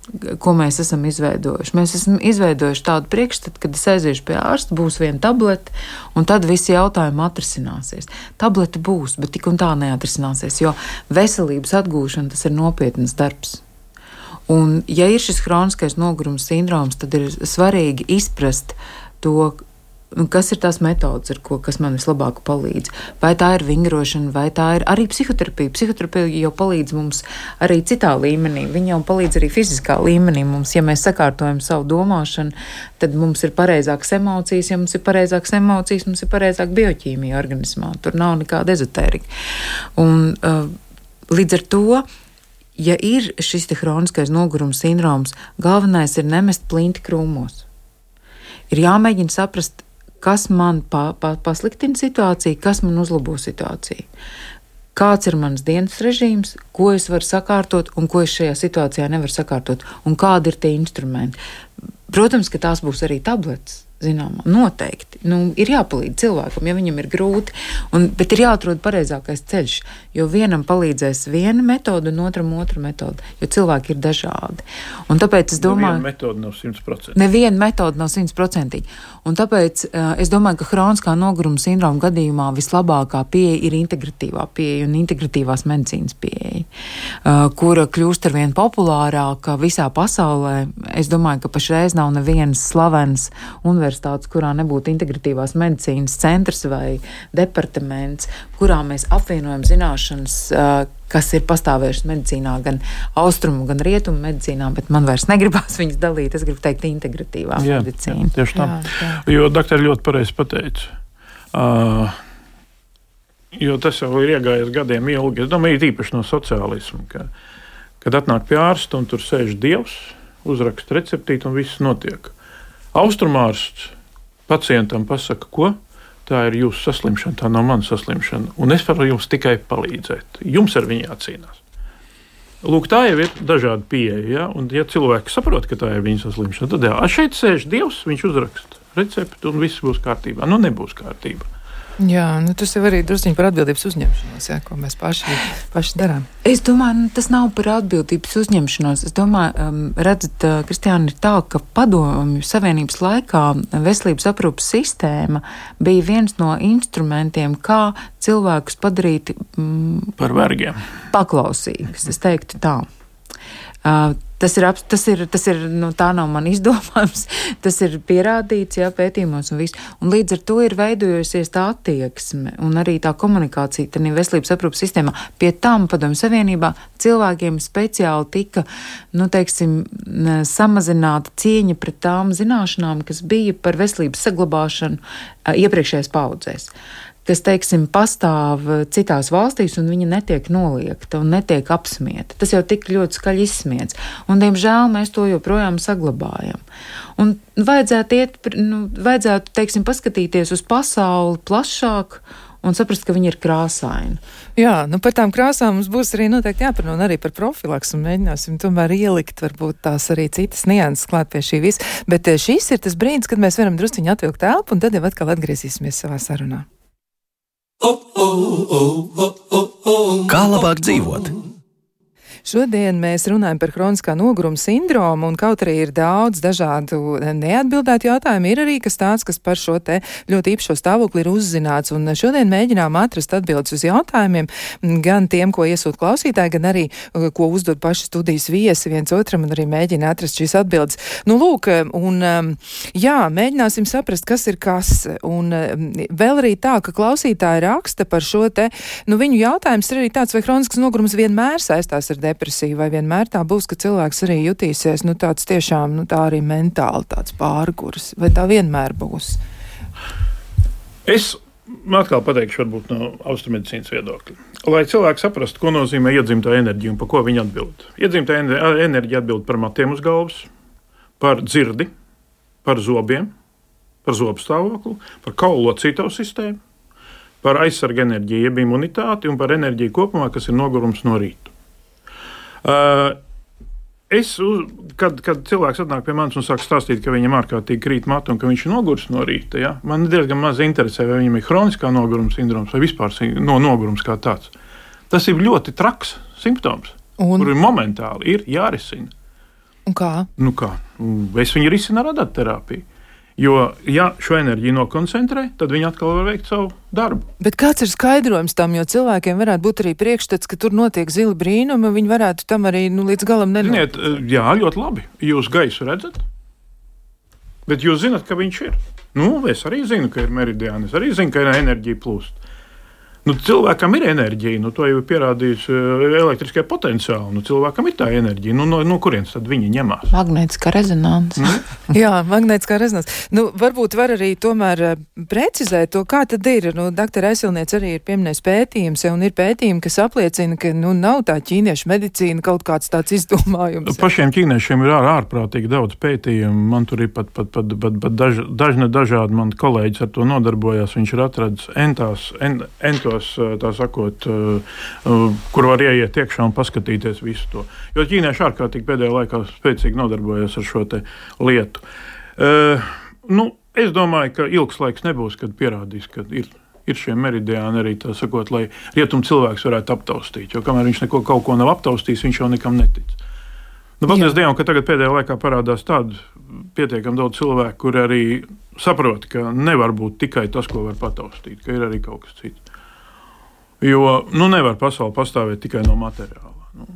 ko mēs esam izveidojuši. Mēs esam izveidojuši tādu priekšstatu, ka es aiziešu pie ārsta, būs viena tablete, un tad visi jautājumi atrisināsies. Tablete būs, bet tik un tā neatrisināsies, jo veselības atgūšana tas ir nopietns darbs. Un, ja ir šis kroniskais nogurums sindroms, tad ir svarīgi izprast to, nu, kas ir tās metodas, ko, kas man vislabāk palīdz. Vai tā ir vingrošana, vai tā ir arī psihoterapija. Psihoterapija jau palīdz mums arī citā līmenī. Viņa jau palīdz arī fiziskā līmenī. Mums, ja mēs sakārtojam savu domāšanu, tad mums ir pareizākas emocijas. Ja mums ir pareizākas emocijas, mums ir pareizāka bioķīmija organismā. Tur nav nekāda ezotērija. Uh, līdz ar to ja ir šis hroniskais noguruma sindroms, galvenais ir nemest plinti krūmos. Ir jāmēģina saprast, kas man pa, pa, pasliktina situāciju, kas man uzlabo situāciju. Kāds ir mans dienas režīms, ko es varu sakārtot un ko es šajā situācijā nevaru sakārtot, un kādi ir tie instrumenti. Protams, ka tās būs arī tabletes zināmā, noteikti. Nu, ir jāpalīdz cilvēkam, ja viņam ir grūti, un, bet ir jāatrod pareizākais ceļš. Jo vienam palīdzēs viena metode, un otram otra metode, jo cilvēki ir dažādi. Un tāpēc es domāju, ka metode nav simtprocentīgi. Neviena metode nav simtprocentīgi. Un tāpēc uh, es domāju, ka hroniskā noguruma sindroma gadījumā vislabākā pieeja ir integratīvā pieeja un integratīvās medicīnas pieeja, uh, kura kļūst ar vien populārāka visā pasaulē. Es domāju, ka pašreiz nav nevienas slavenas universitātes, kurā nebūtu integratīvās medicīnas centrs vai departaments, kurā mēs apvienojam zināšanas, kas ir pastāvējušas medicīnā, gan austrumu, gan rietumu medicīnā, bet man vairs negribās viņas dalīt. Es gribu teikt, integratīvā jā, medicīna. Jā, tieši tā. Jā, jā. Jo doktori ļoti pareizi pateica. Uh, jo tas jau ir iegājis gadiem ilgi. Es domāju, īpaši no sociālisma, ka, kad atnāk pie ārsta un tur sēž dievs, uzraksta receptīti un viss notiek. Austrumārsts pacientam pasaka, ko tā ir jūsu saslimšana, tā nav mana saslimšana, un es varu jums tikai palīdzēt. Jums ar viņu jācīnās. Lūk, tā jau ir dažāda pieeja. Ja? Un, ja cilvēki saprot, ka tā ir viņa saslimšana, tad jā, šeit sēž Dievs, viņš uzraksta recepti un viss būs kārtībā. Nu, nebūs kārtībā. Jā, nu, tas ir arī druskuļi par atbildības uzņemšanos, jā, ko mēs paši, paši darām. Es domāju, nu, tas nav par atbildības uzņemšanos. Es domāju, um, redzat, uh, Kristiāna, ir tā, ka padomju savienības laikā veselības aprūpas sistēma bija viens no instrumentiem, kā cilvēkus padarīt mm, par vergiem. Paklausīgus, es teiktu tā. Uh, Tas ir, tas ir, tas ir nu, tā nav man izdomājums, tas ir pierādīts, jā, pētījumos un viss. Un līdz ar to ir veidojusies tā attieksme un arī tā komunikācija tādā veselības aprūpas sistēmā. Pie tam padomu savienībā cilvēkiem speciāli tika, nu, teiksim, samazināta cieņa pret tām zināšanām, kas bija par veselības saglabāšanu iepriekšējās paudzēs kas, teiksim, pastāv citās valstīs, un viņa netiek noliegta un netiek apsmieta. Tas jau tik ļoti skaļi izsmiets, un, diemžēl, mēs to joprojām saglabājam. Un vajadzētu, iet, nu, vajadzētu teiksim, paskatīties uz pasauli plašāk un saprast, ka viņi ir krāsaini. Jā, nu par tām krāsām mums būs arī noteikti jāparunā arī par profilaksu mēģināsim tomēr ielikt varbūt tās arī citas nianses klāt pie šī visa. Bet eh, šis ir tas brīdis, kad mēs varam drusciņi atvilkt telpu un tad jau atkal atgriezīsimies savā sarunā. Kā labāk dzīvot? Šodien mēs runājam par kroniskā noguruma sindromu, un kaut arī ir daudz dažādu neatbildētu jautājumu, ir arī kas tāds, kas par šo te ļoti īpašo stāvokli ir uzzināts. Un šodien mēģinām atrast atbildes uz jautājumiem, gan tiem, ko iesūt klausītāji, gan arī, uh, ko uzdod paši studijas viesi viens otram, un arī mēģina atrast šīs atbildes. Nu, lūk, un um, jā, mēģināsim saprast, kas ir kas. Un um, vēl arī tā, ka klausītāji raksta par šo te, nu, viņu jautājums ir arī tāds, vai kronisks nogurums vienmēr saistās ar depresija, vai vienmēr tā būs, ka cilvēks arī jutīsies, nu, tāds tiešām, nu, tā arī mentāli tāds pārgurs, vai tā vienmēr būs? Es atkal pateikšu, varbūt no austrumedicīnas viedokļa. Lai cilvēki saprastu, ko nozīmē iedzimta enerģija un par ko viņi atbild. Iedzimta enerģija atbild par matiem uz galvas, par dzirdi, par zobiem, par zobu stāvokli, par kaulu locītavu sistēmu, par aizsargu enerģiju, jeb imunitāti un par enerģiju kopumā, kas ir nogurums no rīta. Uh, Es, kad, kad cilvēks atnāk pie manis un sāk stāstīt, ka viņam ārkārtīgi krīt matu un ka viņš ir noguris no rīta, ja? man diezgan maz interesē, vai viņam ir kroniskā noguruma sindroms vai vispār no nogurums kā tāds. Tas ir ļoti traks simptoms, un? kuru momentāli ir jārisina. Un kā? Nu kā? Es viņu risinu ar adatterapiju. Jo, ja šo enerģiju nokoncentrē, tad viņi atkal var veikt savu darbu. Bet kāds ir skaidrojums tam, jo cilvēkiem varētu būt arī priekšstats, ka tur notiek zili brīnumi, un viņi varētu tam arī nu, līdz galam nenonākt? Jā, ļoti labi. Jūs gaisu redzat, bet jūs zinat, ka viņš ir. Nu, es arī zinu, ka ir meridiāni, es arī zinu, ka ir enerģija plūst. Nu, cilvēkam ir enerģija, nu, to jau ir pierādījis uh, elektriskajā potenciālā. Nu, cilvēkam ir tā enerģija. Nu, no, no kurienes tad viņi ņemās? Magnētiskā rezonance. Mm. Jā, magnētiskā rezonance. Nu, varbūt var arī tomēr uh, precizēt to, kā tad ir. Nu, Dr. Esilniec arī ir pieminējis pētījums, ja, un ir pētījumi, kas apliecina, ka nu, nav tā ķīniešu medicīna kaut kāds tāds izdomājums. Ja. Pašiem ķīniešiem ir ār, ārprātīgi daudz pētījumu. Man tur ir pat, pat, pat, pat, pat daž, dažne dažādi mani kolēģi ar to nodarbojās. Viņš ir atradis entās, en, entos tos, tā sakot, kur var ieiet iekšā un paskatīties visu to. Jo ķīnieši ārkārtīgi pēdējā laikā spēcīgi nodarbojas ar šo lietu. Nu, es domāju, ka ilgs laiks nebūs, kad pierādīs, ka ir ir šie meridiāni arī tā sakot, lai rietumu cilvēks varētu aptaustīt. Jo kamēr viņš neko kaut ko nav aptaustījis, viņš jau nekam netic. Nu, Paldies Dievam, ka tagad pēdējā laikā parādās tādu pietiekami daudz cilvēku, kuri arī saprot, ka nevar būt tikai tas, ko var pataustīt, ka ir arī kaut kas cits. Jo nu, nevar pasaule pastāvēt tikai no materiāla. Nu.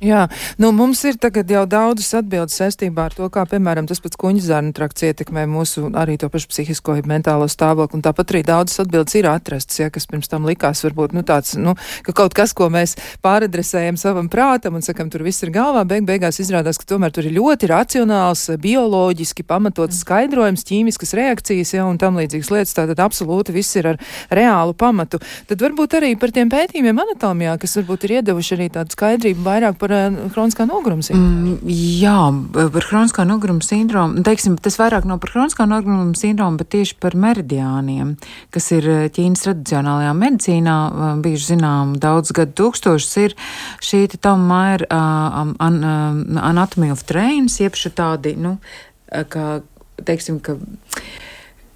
Jā, nu mums ir tagad jau daudzas atbildes saistībā ar to, kā, piemēram, tas pats kuņģa zārnu trakts ietekmē mūsu arī to pašu psihisko, mentālo stāvokli, un tāpat arī daudzas atbildes ir atrastas, ja, kas pirms tam likās varbūt, nu, tāds, nu, ka kaut kas, ko mēs pāradresējam savam prātam un sakam, tur viss ir galvā, beig beigās izrādās, ka tomēr tur ir ļoti racionāls, bioloģiski pamatots mm. skaidrojums, ķīmiskas reakcijas, ja, un tam līdzīgas lietas, tātad absolūti viss ir ar reālu pamatu. Tad varbūt arī par tiem pētījumiem anatomijā, kas varbūt ir iedevuši arī tādu skaidrību vairāk par par uh, hroniskā noguruma sindromu? Mm, jā, par hroniskā noguruma sindromu. Teiksim, tas vairāk nav par hroniskā noguruma sindromu, bet tieši par meridiāniem, kas ir eh, Ķīnas tradicionālajā medicīnā bijuši zinām daudz gadu tūkstošus, ir šī Tom Maira an, uh, Anatomy of Trains, jeb šī tādi, nu, kā, teiksim, ka,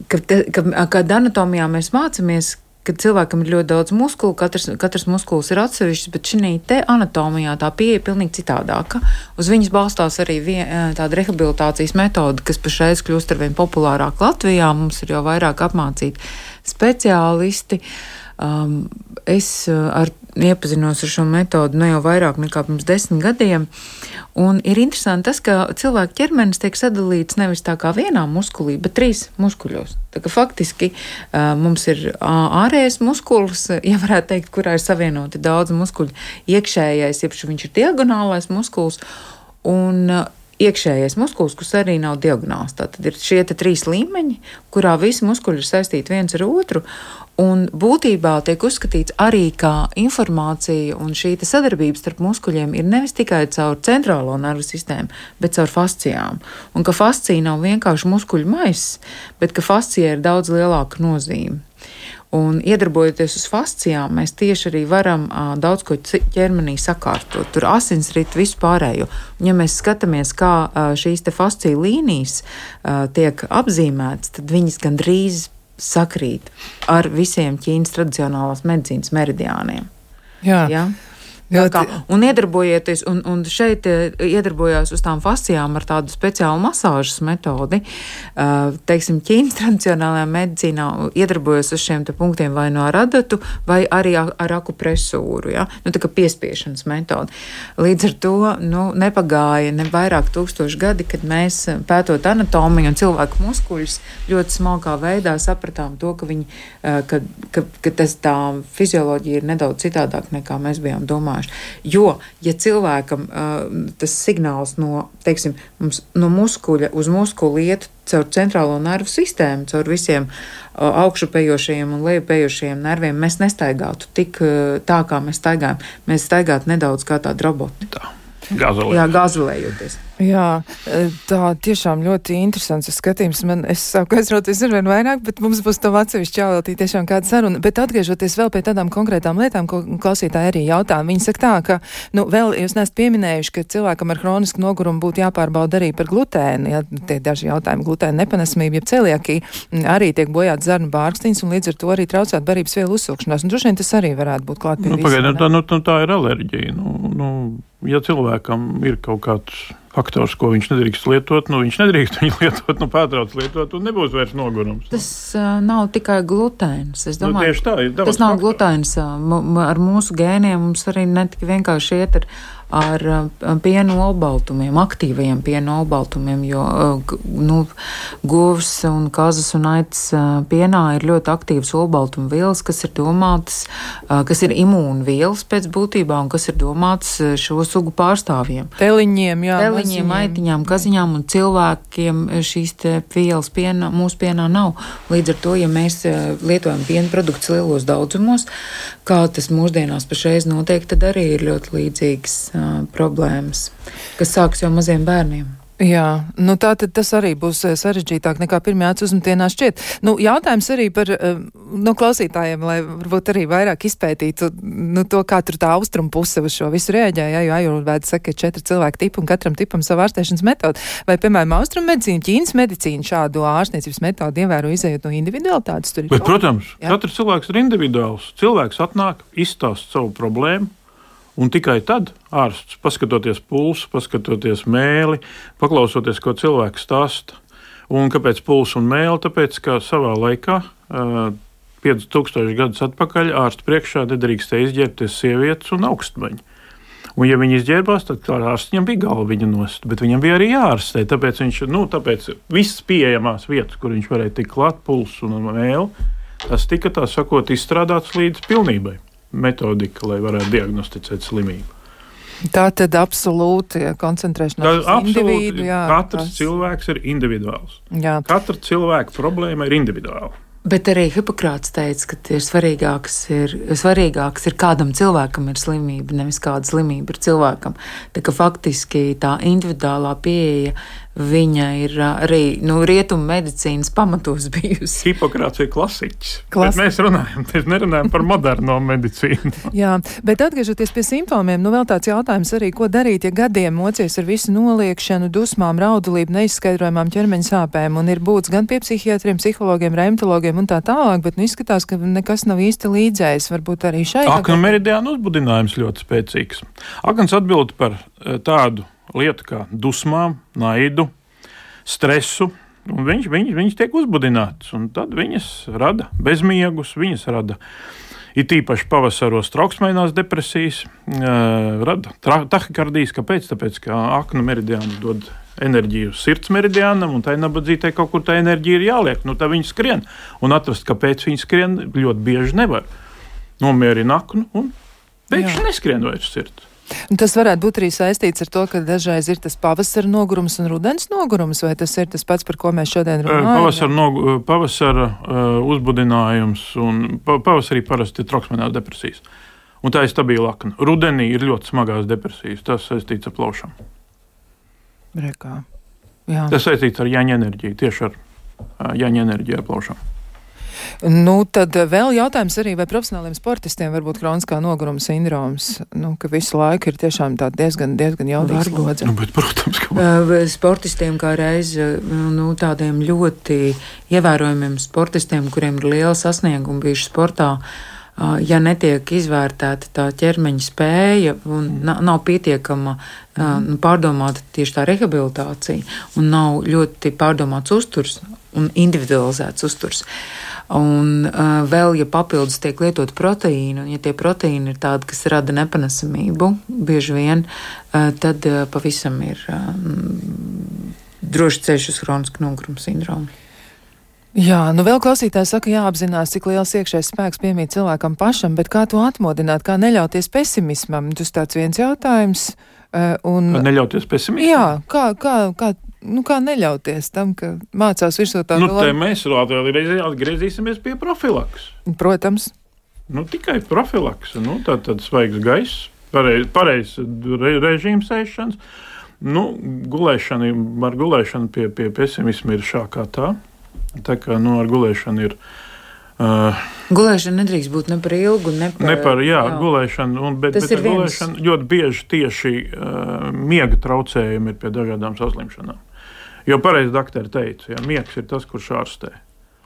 ka, ka, kad anatomijā mēs mācāmies, kad cilvēkam ir ļoti daudz muskulu, katrs, katrs muskulis ir atsevišķs, bet šī te anatomijā tā pieeja ir pilnīgi citādāka. Uz viņas balstās arī vien, tāda rehabilitācijas metode, kas pašreiz kļūst ar vien populārāk Latvijā. Mums ir jau vairāk apmācīti speciālisti. Um, es ar iepazinos ar šo metodi ne jau vairāk nekā pirms desmit gadiem. Ir interesanti tas, ka cilvēka ķermenis tiek sadalīts nevis tā kā vienā muskulī, bet trīs muskuļos. Faktiski mums ir ārējais muskulis, ja varētu teikt, kurā ir savienoti daudz muskuļu. Iekšējais, jeb viņš ir diagonālais muskulis. Un iekšējais muskulis, kas arī nav diagonāls. Tad ir šie trīs līmeņi, kurā visi muskuļi ir saistīti viens ar otru. Un būtībā tiek uzskatīts arī, ka informācija un šī sadarbība starp muskuļiem ir nevis tikai caur centrālo nervu sistēmu, bet caur fascijām. Un ka fascija nav vienkārši muskuļu maiss, bet ka fascija ir daudz lielāka nozīme. Un iedarbojoties uz fascijām, mēs tieši arī varam uh, daudz ko ķermenī sakārtot. Tur asinsrit vispārējo. Un, ja mēs skatāmies, kā uh, šīs fasciju līnijas uh, tiek apzīmētas, tad viņas gandrīz sakrīt ar visiem Ķīnas tradicionālās medicīnas meridiāniem. Jā. Ja? Jā, kā, un iedarbojieties, un, un šeit eh, iedarbojās uz tām fascijām ar tādu speciālu masāžas metodi. Uh, teiksim, Ķīnas tradicionālajā medicīnā iedarbojas uz šiem punktiem vai no radatu, vai arī ar akupresūru, ja? nu, tā kā piespiešanas metodi. Līdz ar to nu, nepagāja ne vairāk tūkstoši gadi, kad mēs pētot anatomiju un cilvēku muskuļus ļoti smalkā veidā sapratām to, ka, viņi, ka, ka, ka tas tā fizioloģija ir nedaudz citādāk nekā mēs bijām domājuši domājuši. Jo, ja cilvēkam tas signāls no, teiksim, mums, no muskuļa uz muskuli iet caur centrālo nervu sistēmu, caur visiem augšupējošajiem un lejupējošajiem nerviem, mēs nestaigātu tik tā, kā mēs staigājam. Mēs staigātu nedaudz kā tādi roboti. Tā. Gāzelējoties. Jā, gāzelējoties. Jā, tā tiešām ļoti interesants skatījums. Man, es sāku aizrauties ar vien vairāk, bet mums būs tam atsevišķi jāveltī tiešām kāda saruna. Bet atgriežoties vēl pie tādām konkrētām lietām, ko klausītāji arī jautā, viņi saka tā, ka, nu, vēl jūs nesat pieminējuši, ka cilvēkam ar hronisku nogurumu būtu jāpārbauda arī par glutēnu. Ja, tie daži jautājumi glutēna nepanesamība, ja celiakī arī tiek bojāt zarnu bārkstiņas un līdz ar to arī traucēt barības vielu uzsūkšanās. Un droši vien tas arī varētu būt klāt pie nu, pagaid, tā, nu, tā ir alerģija. Nu, nu, ja cilvēkam ir kaut kāds faktors, ko viņš nedrīkst lietot. Nu, viņš nedrīkst viņu lietot, nu, pārtrauc lietot, un nebūs vairs nogurums. Tas uh, nav tikai glutēns. Es nu, domāju, nu, tā, tas nav glutēns. Uh, ar mūsu gēniem mums arī ne tikai vienkārši iet ar ar piena olbaltumiem, aktīvajiem piena olbaltumiem, jo nu, govs un kazas un aitas pienā ir ļoti aktīvas olbaltuma vielas, kas ir domātas, kas ir imūnvielas pēc būtībā un kas ir domātas šo sugu pārstāvjiem. Teliņiem, jā. Teliņiem, aitiņām, kaziņām un cilvēkiem šīs vielas piena, mūsu pienā nav. Līdz ar to, ja mēs lietojam piena produktus lielos daudzumos, kā tas mūsdienās pašreiz notiek, tad arī ir ļoti līdzīgas uh, problēmas, kas sākas jau maziem bērniem. Jā, nu tā tad tas arī būs sarežģītāk nekā pirmajā uzmetienā šķiet. Nu, jautājums arī par nu, klausītājiem, lai varbūt arī vairāk izpētītu nu, to, kā tur tā austrumu puse uz šo visu rēģē, ja, jo ajurvēda saka, ka četri cilvēki tipi un katram tipam savu ārstēšanas metodu. Vai, piemēram, austrumu medicīna, Ķīnas medicīna šādu ārstniecības metodu ievēro izējot no individualitātes? Bet, protams, jā. katrs cilvēks ir individuāls. Cilvēks atnāk, izstāst savu problēmu Un tikai tad ārsts, paskatoties pulsu, paskatoties mēli, paklausoties, ko cilvēks stāsta. Un kāpēc pulsu un mēli? Tāpēc, ka savā laikā, 5000 gadus atpakaļ, ārsta priekšā nedrīkstēja izģērbties sievietes un augstmaņi. Un, ja viņi izģērbās, tad ārsts viņam bija galva nost, bet viņam bija arī jārastē. Tāpēc viņš, nu, tāpēc visas pieejamās vietas, kur viņš varēja tikt klāt, pulsu un mēli, tas tika, tā sakot, izstrādāts līdz pilnībai metodika, lai varētu diagnosticēt slimību. Tā tad absolūti koncentrēšanās uz individu. Jā, katrs tas... cilvēks ir individuāls. Jā. Katra cilvēka problēma ir individuāla. Bet arī Hipokrāts teica, ka ir svarīgāks, ir svarīgāks ir kādam cilvēkam ir slimība, nevis kāda slimība ir cilvēkam. Tā kā faktiski tā individuālā pieeja viņa ir arī nu, rietumu medicīnas pamatos bijusi. Hipokrāts ir klasiķis. Klasi... Mēs runājam, mēs nerunājam par moderno medicīnu. Jā, bet atgriežoties pie simptomiem, nu vēl tāds jautājums arī, ko darīt, ja gadiem mocies ar visu noliekšanu, dusmām, raudulību, neizskaidrojumām ķermeņa sāpēm un ir būts gan pie psihiatriem, psihologiem, reumatologiem un tā tālāk, bet nu izskatās, ka nekas nav īsti līdzējis. Varbūt arī šai. Akna meridiāna uzbudinājums ļoti spēcīgs. Akns atbild par tādu lietu kā dusmām, naidu, stresu. Viņš, viņš, viņš tiek uzbudināts, un tad viņas rada bezmiegus, viņas rada it īpaši pavasaros trauksmainās depresijas, rada tahikardijas. Kāpēc? Tāpēc, ka akna meridiāna dod enerģiju sirds meridiānam, un tai nabadzītai kaut kur tā enerģija ir jāliek. Nu, tā viņi skrien, un atrast, kāpēc viņi skrien, ļoti bieži nevar. Nomierina aknu, un pēkšņi neskrien vairs sirds. Un tas varētu būt arī saistīts ar to, ka dažreiz ir tas pavasara nogurums un rudens nogurums, vai tas ir tas pats, par ko mēs šodien runājam? Pavasara, nog, pavasara uh, uzbudinājums un pavasarī parasti ir troksmenās depresijas. Un tā ir stabila akna. Rudenī ir ļoti smagās depresijas. Tas saistīts ar plaušām. Tas saistīts ar jāņa enerģiju, tieši ar uh, jāņa enerģiju plaušām. Nu, tad vēl jautājums arī, vai profesionāliem sportistiem var būt kroniskā noguruma sindroms, nu, ka visu laiku ir tiešām tā diezgan, diezgan jaudīgs slodze. Nu, bet, protams, ka. Sportistiem kā reiz, nu, tādiem ļoti ievērojumiem sportistiem, kuriem ir liela sasnieguma bijuši sportā, ja netiek izvērtēta tā ķermeņa spēja un nav pietiekama nu, pārdomāta tieši tā rehabilitācija un nav ļoti pārdomāts uzturs un individualizēts uzturs. Un uh, vēl, ja papildus tiek lietot proteīni, un ja tie proteīni ir tādi, kas rada nepanesamību, bieži vien, uh, tad uh, pavisam ir uh, droši ceļš uz chronisku noguruma sindromu. Jā, nu vēl klausītājs saka, jāapzinās, cik liels iekšējais spēks piemīt cilvēkam pašam, bet kā to atmodināt, kā neļauties pesimismam, tas tāds viens jautājums. Uh, un, kā neļauties pesimismam? Jā, kā, kā, kā nu, kā neļauties tam, ka mācās virsū tādu nu, lietu? Mēs vēlreiz atgriezīsimies pie profilaks. Protams. Nu, tikai profilaks. Nu, tā tad svaigs gaiss, pareizs pareiz re, režīms ēšanas. Nu, gulēšana, ar gulēšanu pie, pie pesimisma ir šā kā tā. Tā kā nu, ar gulēšanu ir. Uh, gulēšana nedrīkst būt ne par ilgu, ne par, ne par jā, jā. gulēšanu. Un, bet bet gulēšana ļoti bieži tieši uh, miega traucējumi ir pie dažādām saslimšanām. Jo pareizi doktori teica, ka miegs ir tas, kurš ārstē.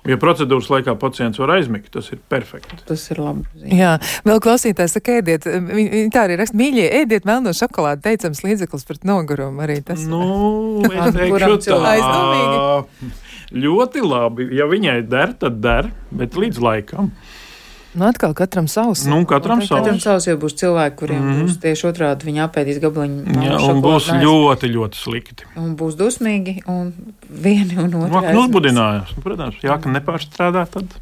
Ja procedūras laikā pacients var aizmigt, tas ir perfekti. Tas ir labi. Jā, vēl klausītājs saka, ēdiet, viņi tā arī raksta, mīļie, ēdiet melno šokolādi, teicams līdzeklis pret nogurumu arī tas. Nu, es teikšu tā. Aizdomīgi. Ļoti labi. Ja viņai der, tad der, bet līdz laikam. Nu, atkal katram savs. Nu, katram savs. Katram savs jau būs cilvēki, kuriem mm -hmm. būs tieši otrādi. Viņi apēdīs gabaliņu. Jā, un būs nais. ļoti, ļoti slikti. Un būs dusmīgi, un vieni un otri. Nu, uzbudinājās. Protams, jā, ka nepārstrādā tad.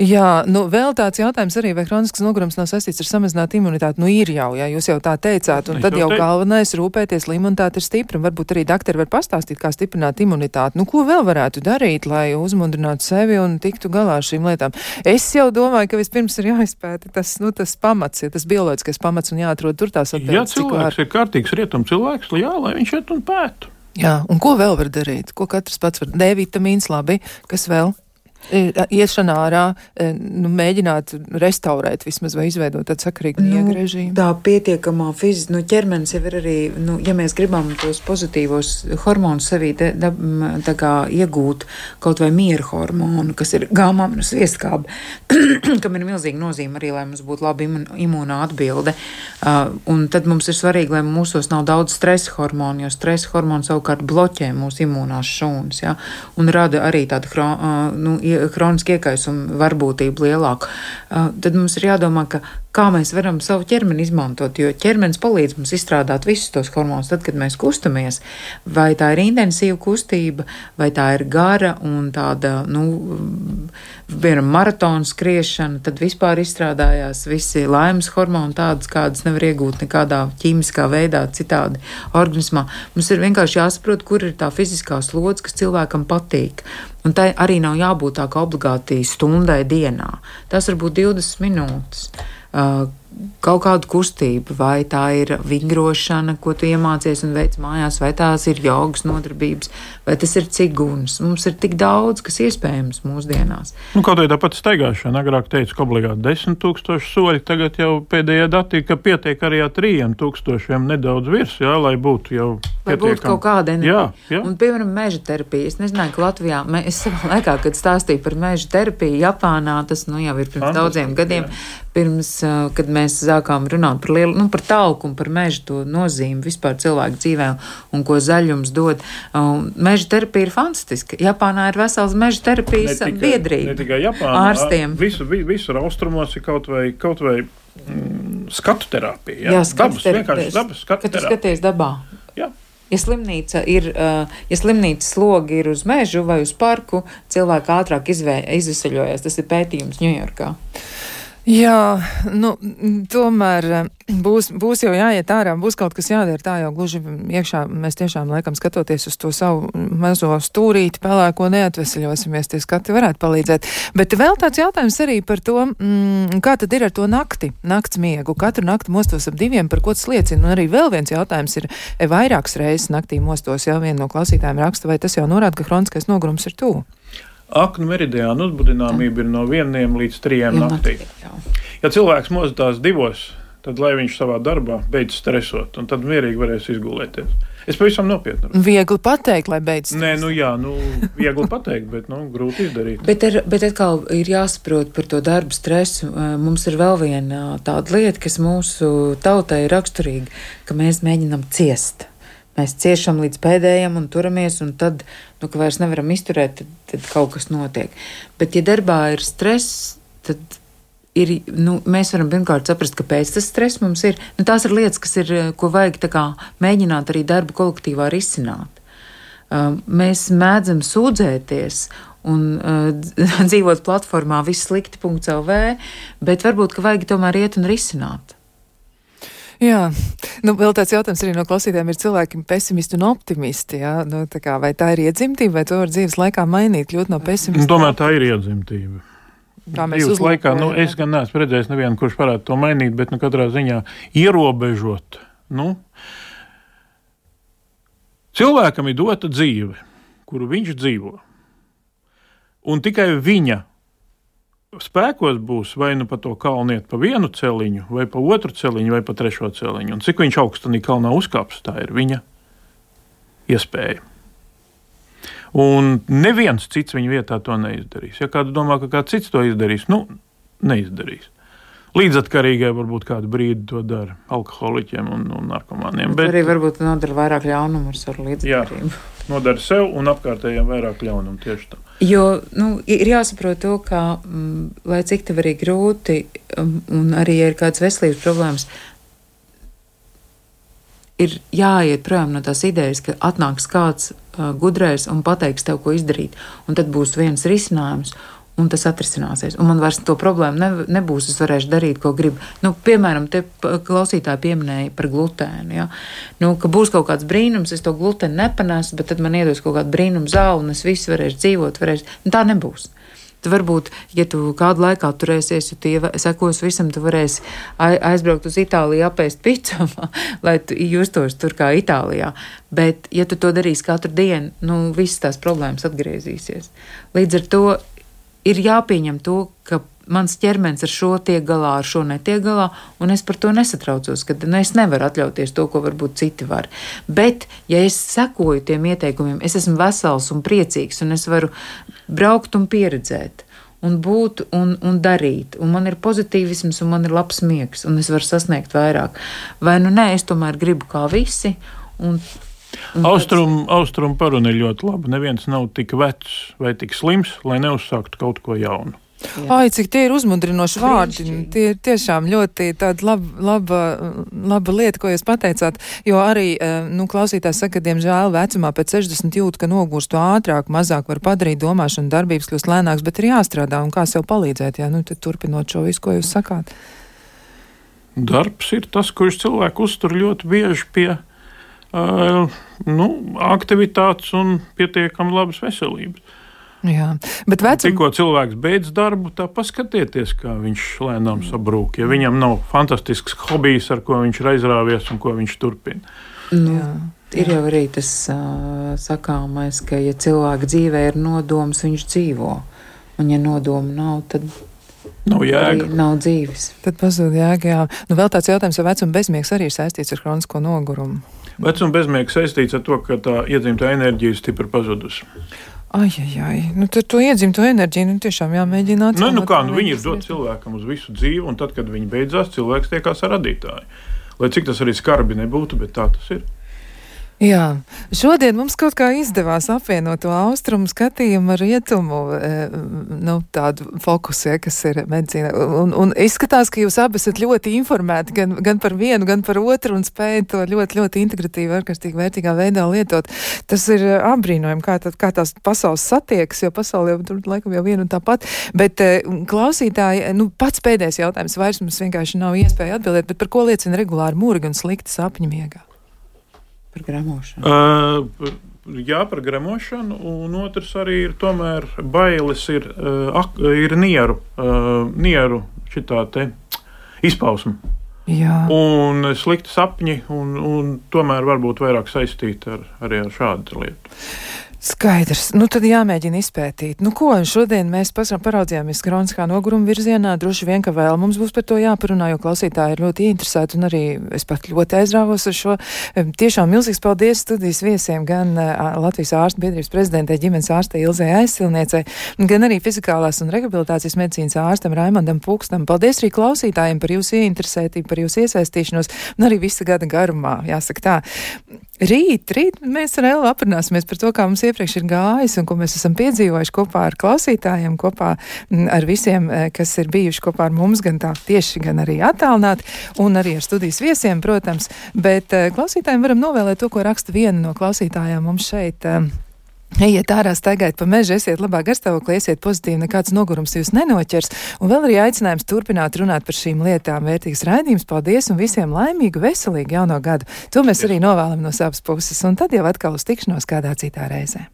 Jā, nu vēl tāds jautājums arī, vai kronisks nogurums nav saistīts ar samazinātu imunitāti. Nu, ir jau, jā, jūs jau tā teicāt, un es tad jau, jau galvenais rūpēties, lai imunitāte ir stipra, un varbūt arī doktori var pastāstīt, kā stiprināt imunitāti. Nu, ko vēl varētu darīt, lai uzmundrinātu sevi un tiktu galā ar šīm lietām? Es jau domāju, ka vispirms ir jāizpēta tas, nu, tas pamats, ja tas bioloģiskais pamats un jāatrod tur tās atbildes. Ja cilvēks ir kārtīgs rietum cilvēks, jā, lai viņš iet un pētu. Jā, un ko vēl var darīt? Ko katrs pats var? D vitamīns, labi, kas vēl? Iešana ārā, nu, mēģināt restaurēt vismaz vai izveidot tādu sakarīgu nu, miega režīmu. Tā pietiekamā fiziska, nu, ķermenis jau ir arī, nu, ja mēs gribam tos pozitīvos hormonus sevī de, de, tā kā iegūt kaut vai miera hormonu, kas ir gāmām no sviestkāba, kam ir milzīga nozīme arī, lai mums būtu laba imun, imūnā atbilde. Uh, un tad mums ir svarīgi, lai mūsos nav daudz stresa hormonu, jo stresa hormoni savukārt bloķē mūsu imūnās šūnas, ja, un rada arī tādu, uh, nu, hroniski iekaisuma varbūtība lielāka, tad mums ir jādomā, ka kā mēs varam savu ķermeni izmantot, jo ķermenis palīdz mums izstrādāt visus tos hormonus, tad, kad mēs kustamies. Vai tā ir intensīva kustība, vai tā ir gara un tāda, nu, piemēram, maratona skriešana, tad vispār izstrādājās visi laimes hormoni, tādas, kādas nevar iegūt nekādā ķīmiskā veidā, citādi organismā. Mums ir vienkārši jāsaprot, kur ir tā fiziskā slodze, kas cilvēkam patīk. Un tai arī nav jābūt tā kā obligāti stundai dienā. Tas var būt 20 minūtes. Uh, kaut kādu kustību, vai tā ir vingrošana, ko tu iemācies un veic mājās, vai tās ir jogas nodarbības, vai tas ir ciguns. Mums ir tik daudz, kas iespējams mūsdienās. Nu, kaut arī tāpat staigāšana. Agrāk teica, ka obligāti 10 tūkstoši soļi, tagad jau pēdējā dati, ka pietiek arī ar 3 tūkstošiem nedaudz virs, jā, lai būtu jau. Lai būtu kaut kāda enerģija. Jā, jā. Un, piemēram, meža terapija. Es nezināju, ka Latvijā, es savā laikā, kad stāstīju par meža terapiju Japānā, tas nu, jau ir pirms Fantastic, daudziem gadiem, jā. pirms, kad mēs sākām runāt par, lielu, nu, par tauku un par meža to nozīmi vispār cilvēku dzīvē un ko zaļums dod. Meža terapija ir fantastiska. Japānā ir vesels meža terapijas biedrība. Ne tikai Japānā, ārstiem. Visu, visur austrumos ir kaut vai, kaut vai mm, skatu terapija. Jā, jā skatu dabas, vienkārši dabas skatu terapija. Kad tu skaties dabā. Jā. Ja slimnīca ir, ja slimnīcas slogi ir uz mežu vai uz parku, cilvēki ātrāk izvesaļojas. Tas ir pētījums Ņujorkā. Jā, nu, tomēr būs, būs jau jāiet ārā, būs kaut kas jādara. Tā jau gluži iekšā mēs tiešām laikam skatoties uz to savu mazo stūrīti, pelēko neatvesaļosimies, tie skati varētu palīdzēt. Bet vēl tāds jautājums arī par to, mm, kā tad ir ar to nakti, nakts miegu. Katru nakti mostos ap diviem, par ko tas liecina. Un arī vēl viens jautājums ir, e, vairākas reizes naktī mostos, jau viena no klausītājiem raksta, vai tas jau norāda, ka hroniskais nogurums ir tuvu. Aknu meridiāna uzbudināmība ir no vieniem līdz trijiem naktī. Ja cilvēks mozatās divos, tad lai viņš savā darbā beidz stresot, un tad mierīgi varēs izgulēties. Es pavisam nopietni. Viegli pateikt, lai beidz. Nē, nu jā, nu, viegli pateikt, bet nu, grūti izdarīt. bet, ar, bet atkal ir jāsaprot par to darbu stresu. Mums ir vēl viena tāda lieta, kas mūsu tautai ir raksturīga, ka mēs mēģinam ciest. Mēs ciešam līdz pēdējiem un turamies, un tad, nu, ka vairs nevaram izturēt, tad, tad kaut kas notiek. Bet, ja darbā ir stress, tad ir, nu, mēs varam pirmkārt saprast, kāpēc tas stress mums ir. Nu, tās ir lietas, kas ir, ko vajag kā, mēģināt arī darba kolektīvā risināt. Uh, mēs mēdzam sūdzēties un uh, dzīvot platformā viss slikti.lv, bet varbūt, ka vajag tomēr iet un risināt. Jā, nu, vēl tāds jautājums arī no klausītājiem ir cilvēki pesimisti un optimisti. Jā? Nu, tā kā, vai tā ir iedzimtība, vai to var dzīves laikā mainīt, kļūt no pesimista? Tomēr tā ir iedzimtība. Kā mēs dzīves laikā, nu, es gan neesmu redzējis nevienu, kurš varētu to mainīt, bet nu, katrā ziņā ierobežot. Nu, cilvēkam ir dota dzīve, kuru viņš dzīvo. Un tikai viņa spēkos būs vai nu pa to kalnu iet pa vienu celiņu, vai pa otru celiņu, vai pa trešo celiņu. Un cik viņš augstu kalnā uzkāps, tā ir viņa iespēja. Un neviens cits viņa vietā to neizdarīs. Ja kāds domā, ka kāds cits to izdarīs, nu, neizdarīs. Līdzatkarīgai varbūt kādu brīdi to dara alkoholiķiem un, un narkomāniem. Bet, bet arī varbūt nodara vairāk ļaunumu ar savu līdzatkarību. Jā, nodara sev un apkārtējiem vairāk ļaunumu tieši tā. Jo nu, ir jāsaprot to, ka, m, lai cik tev arī grūti, um, un arī ja ir kādas veselības problēmas, ir jāiet prom no tās idejas, ka atnāks kāds uh, gudrais un pateiks tev, ko izdarīt, un tad būs viens risinājums. Un tas atrisināsies. Un man vairs to problēmu ne, nebūs. Es varēšu darīt, ko gribu. Nu, piemēram, te klausītāji pieminēja par glutēnu. Ja? Nu, ka būs kaut kāds brīnums, es to glutēnu nepanāšu, bet tad man iedos kaut kādu brīnumu zāli, un es visu varēšu dzīvot. Varēšu. Nu, tā nebūs. Tad varbūt, ja tu kādu laiku turēsies, ja tu sekos visam, tu varēsi aizbraukt uz Itāliju, apēst picu, lai tu justos tur kā Itālijā. Bet, ja tu to darīsi katru dienu, nu, visas tās problēmas atgriezīsies. Līdz ar to ir jāpieņem to, ka mans ķermenis ar šo tiek galā, ar šo netiek galā, un es par to nesatraucos, ka nu, es nevaru atļauties to, ko varbūt citi var. Bet, ja es sekoju tiem ieteikumiem, es esmu vesels un priecīgs, un es varu braukt un pieredzēt. Un būt un, un darīt. Un man ir pozitīvisms, un man ir labs miegs, un es varu sasniegt vairāk. Vai nu nē, es tomēr gribu kā visi. Un, Austrum, tāds... austrum paruna ir ļoti laba. Neviens nav tik vecs vai tik slims, lai neuzsāktu kaut ko jaunu. Jā. Ai, cik tie ir uzmundrinoši vārdi. Tie ir tiešām ļoti tāda laba, laba, laba lieta, ko jūs pateicāt. Jo arī, eh, nu, klausītājs saka, ka, diemžēl, vecumā pēc 60 jūt, ka nogurstu ātrāk, mazāk var padarīt domāšanu, darbības kļūst lēnāks, bet ir jāstrādā un kā sev palīdzēt, jā, nu, turpinot šo visu, ko jūs sakāt. Darbs ir tas, kurš cilvēku uztur ļoti bieži pie nu, aktivitātes un pietiekami labas veselības. Jā, bet vecum... tikko cilvēks beidz darbu, tā paskatieties, kā viņš lēnām sabrūk. Ja viņam nav fantastisks hobijs, ar ko viņš ir aizrāvies un ko viņš turpina. Nu, jā. Ir jau arī tas uh, sakāmais, ka, ja cilvēka dzīvē ir nodoms, viņš dzīvo. Un, ja nodomu nav, tad Nav jēga. Nav dzīves. Tad pazūd jēga. Jā. Nu, vēl tāds jautājums, vai vecuma bezmiegs arī ir saistīts ar kronisko nogurumu? Vecuma bezmiegs saistīts ar to, ka tā iedzimta enerģija ir stipri pazudusi. Ai, ai, ai. Nu, tad to iedzimto enerģiju nu, tiešām jāmēģina atrast. Nu, nu kā, nu, viņi ir dot cilvēkam uz visu dzīvi, un tad, kad viņi beidzās, cilvēks tiekās ar radītāju. Lai cik tas arī skarbi nebūtu, bet tā tas ir. Jā, šodien mums kaut kā izdevās apvienot to austrumu skatījumu ar rietumu, e, nu, tādu fokusu, ja, kas ir medicīna. Un, un izskatās, ka jūs abi esat ļoti informēti gan, gan par vienu, gan par otru un spējat to ļoti, ļoti integratīvi, ārkārtīgi vērtīgā veidā lietot. Tas ir apbrīnojami, kā, tā, kā tās pasaules satiekas, jo pasauli jau tur laikam jau viena un tāpat. Bet e, klausītāji, nu, pats pēdējais jautājums vairs mums vienkārši nav iespēja atbildēt, bet par ko liecina regulāri mūri un slikti sapņu miegā? Par gremošanu. Uh, jā, par gremošanu, un otrs arī ir tomēr bailes, ir, uh, ir nieru, uh, nieru šitā te izpausme. Jā. Un slikti sapņi, un, un tomēr varbūt vairāk saistīti ar, arī ar šādu lietu. Skaidrs. Nu, tad jāmēģina izpētīt. Nu, ko šodien mēs paraudzījāmies kroniskā noguruma virzienā. Droši vien, ka vēl mums būs par to jāparunā, jo klausītāji ir ļoti interesēti un arī es pat ļoti aizrāvos ar šo. Tiešām milzīgs paldies studijas viesiem, gan Latvijas ārstu biedrības prezidentē ģimenes ārstei Ilzē aizsilniecei, gan arī fizikālās un rehabilitācijas medicīnas ārstam Raimondam Pūkstam. Paldies arī klausītājiem par jūsu ieinteresētību, par jūsu iesaistīšanos un arī visa gada garumā, jāsaka tā. Rīt, rīt mēs ar Elu aprunāsimies par to, kā mums iepriekš ir gājis un ko mēs esam piedzīvojuši kopā ar klausītājiem, kopā mm, ar visiem, eh, kas ir bijuši kopā ar mums, gan tā tieši, gan arī attālināti, un arī ar studijas viesiem, protams. Bet eh, klausītājiem varam novēlēt to, ko raksta viena no klausītājām mums šeit. Uh, Ejiet ārā, staigājiet pa mežu, esiet labā garstāvoklī, esiet pozitīvi, nekāds nogurums jūs nenoķers. Un vēl arī aicinājums turpināt runāt par šīm lietām. Vērtīgs raidījums, paldies un visiem laimīgu, veselīgu jauno gadu. To mēs arī novēlam no savas puses. Un tad jau atkal uz tikšanos kādā citā reizē.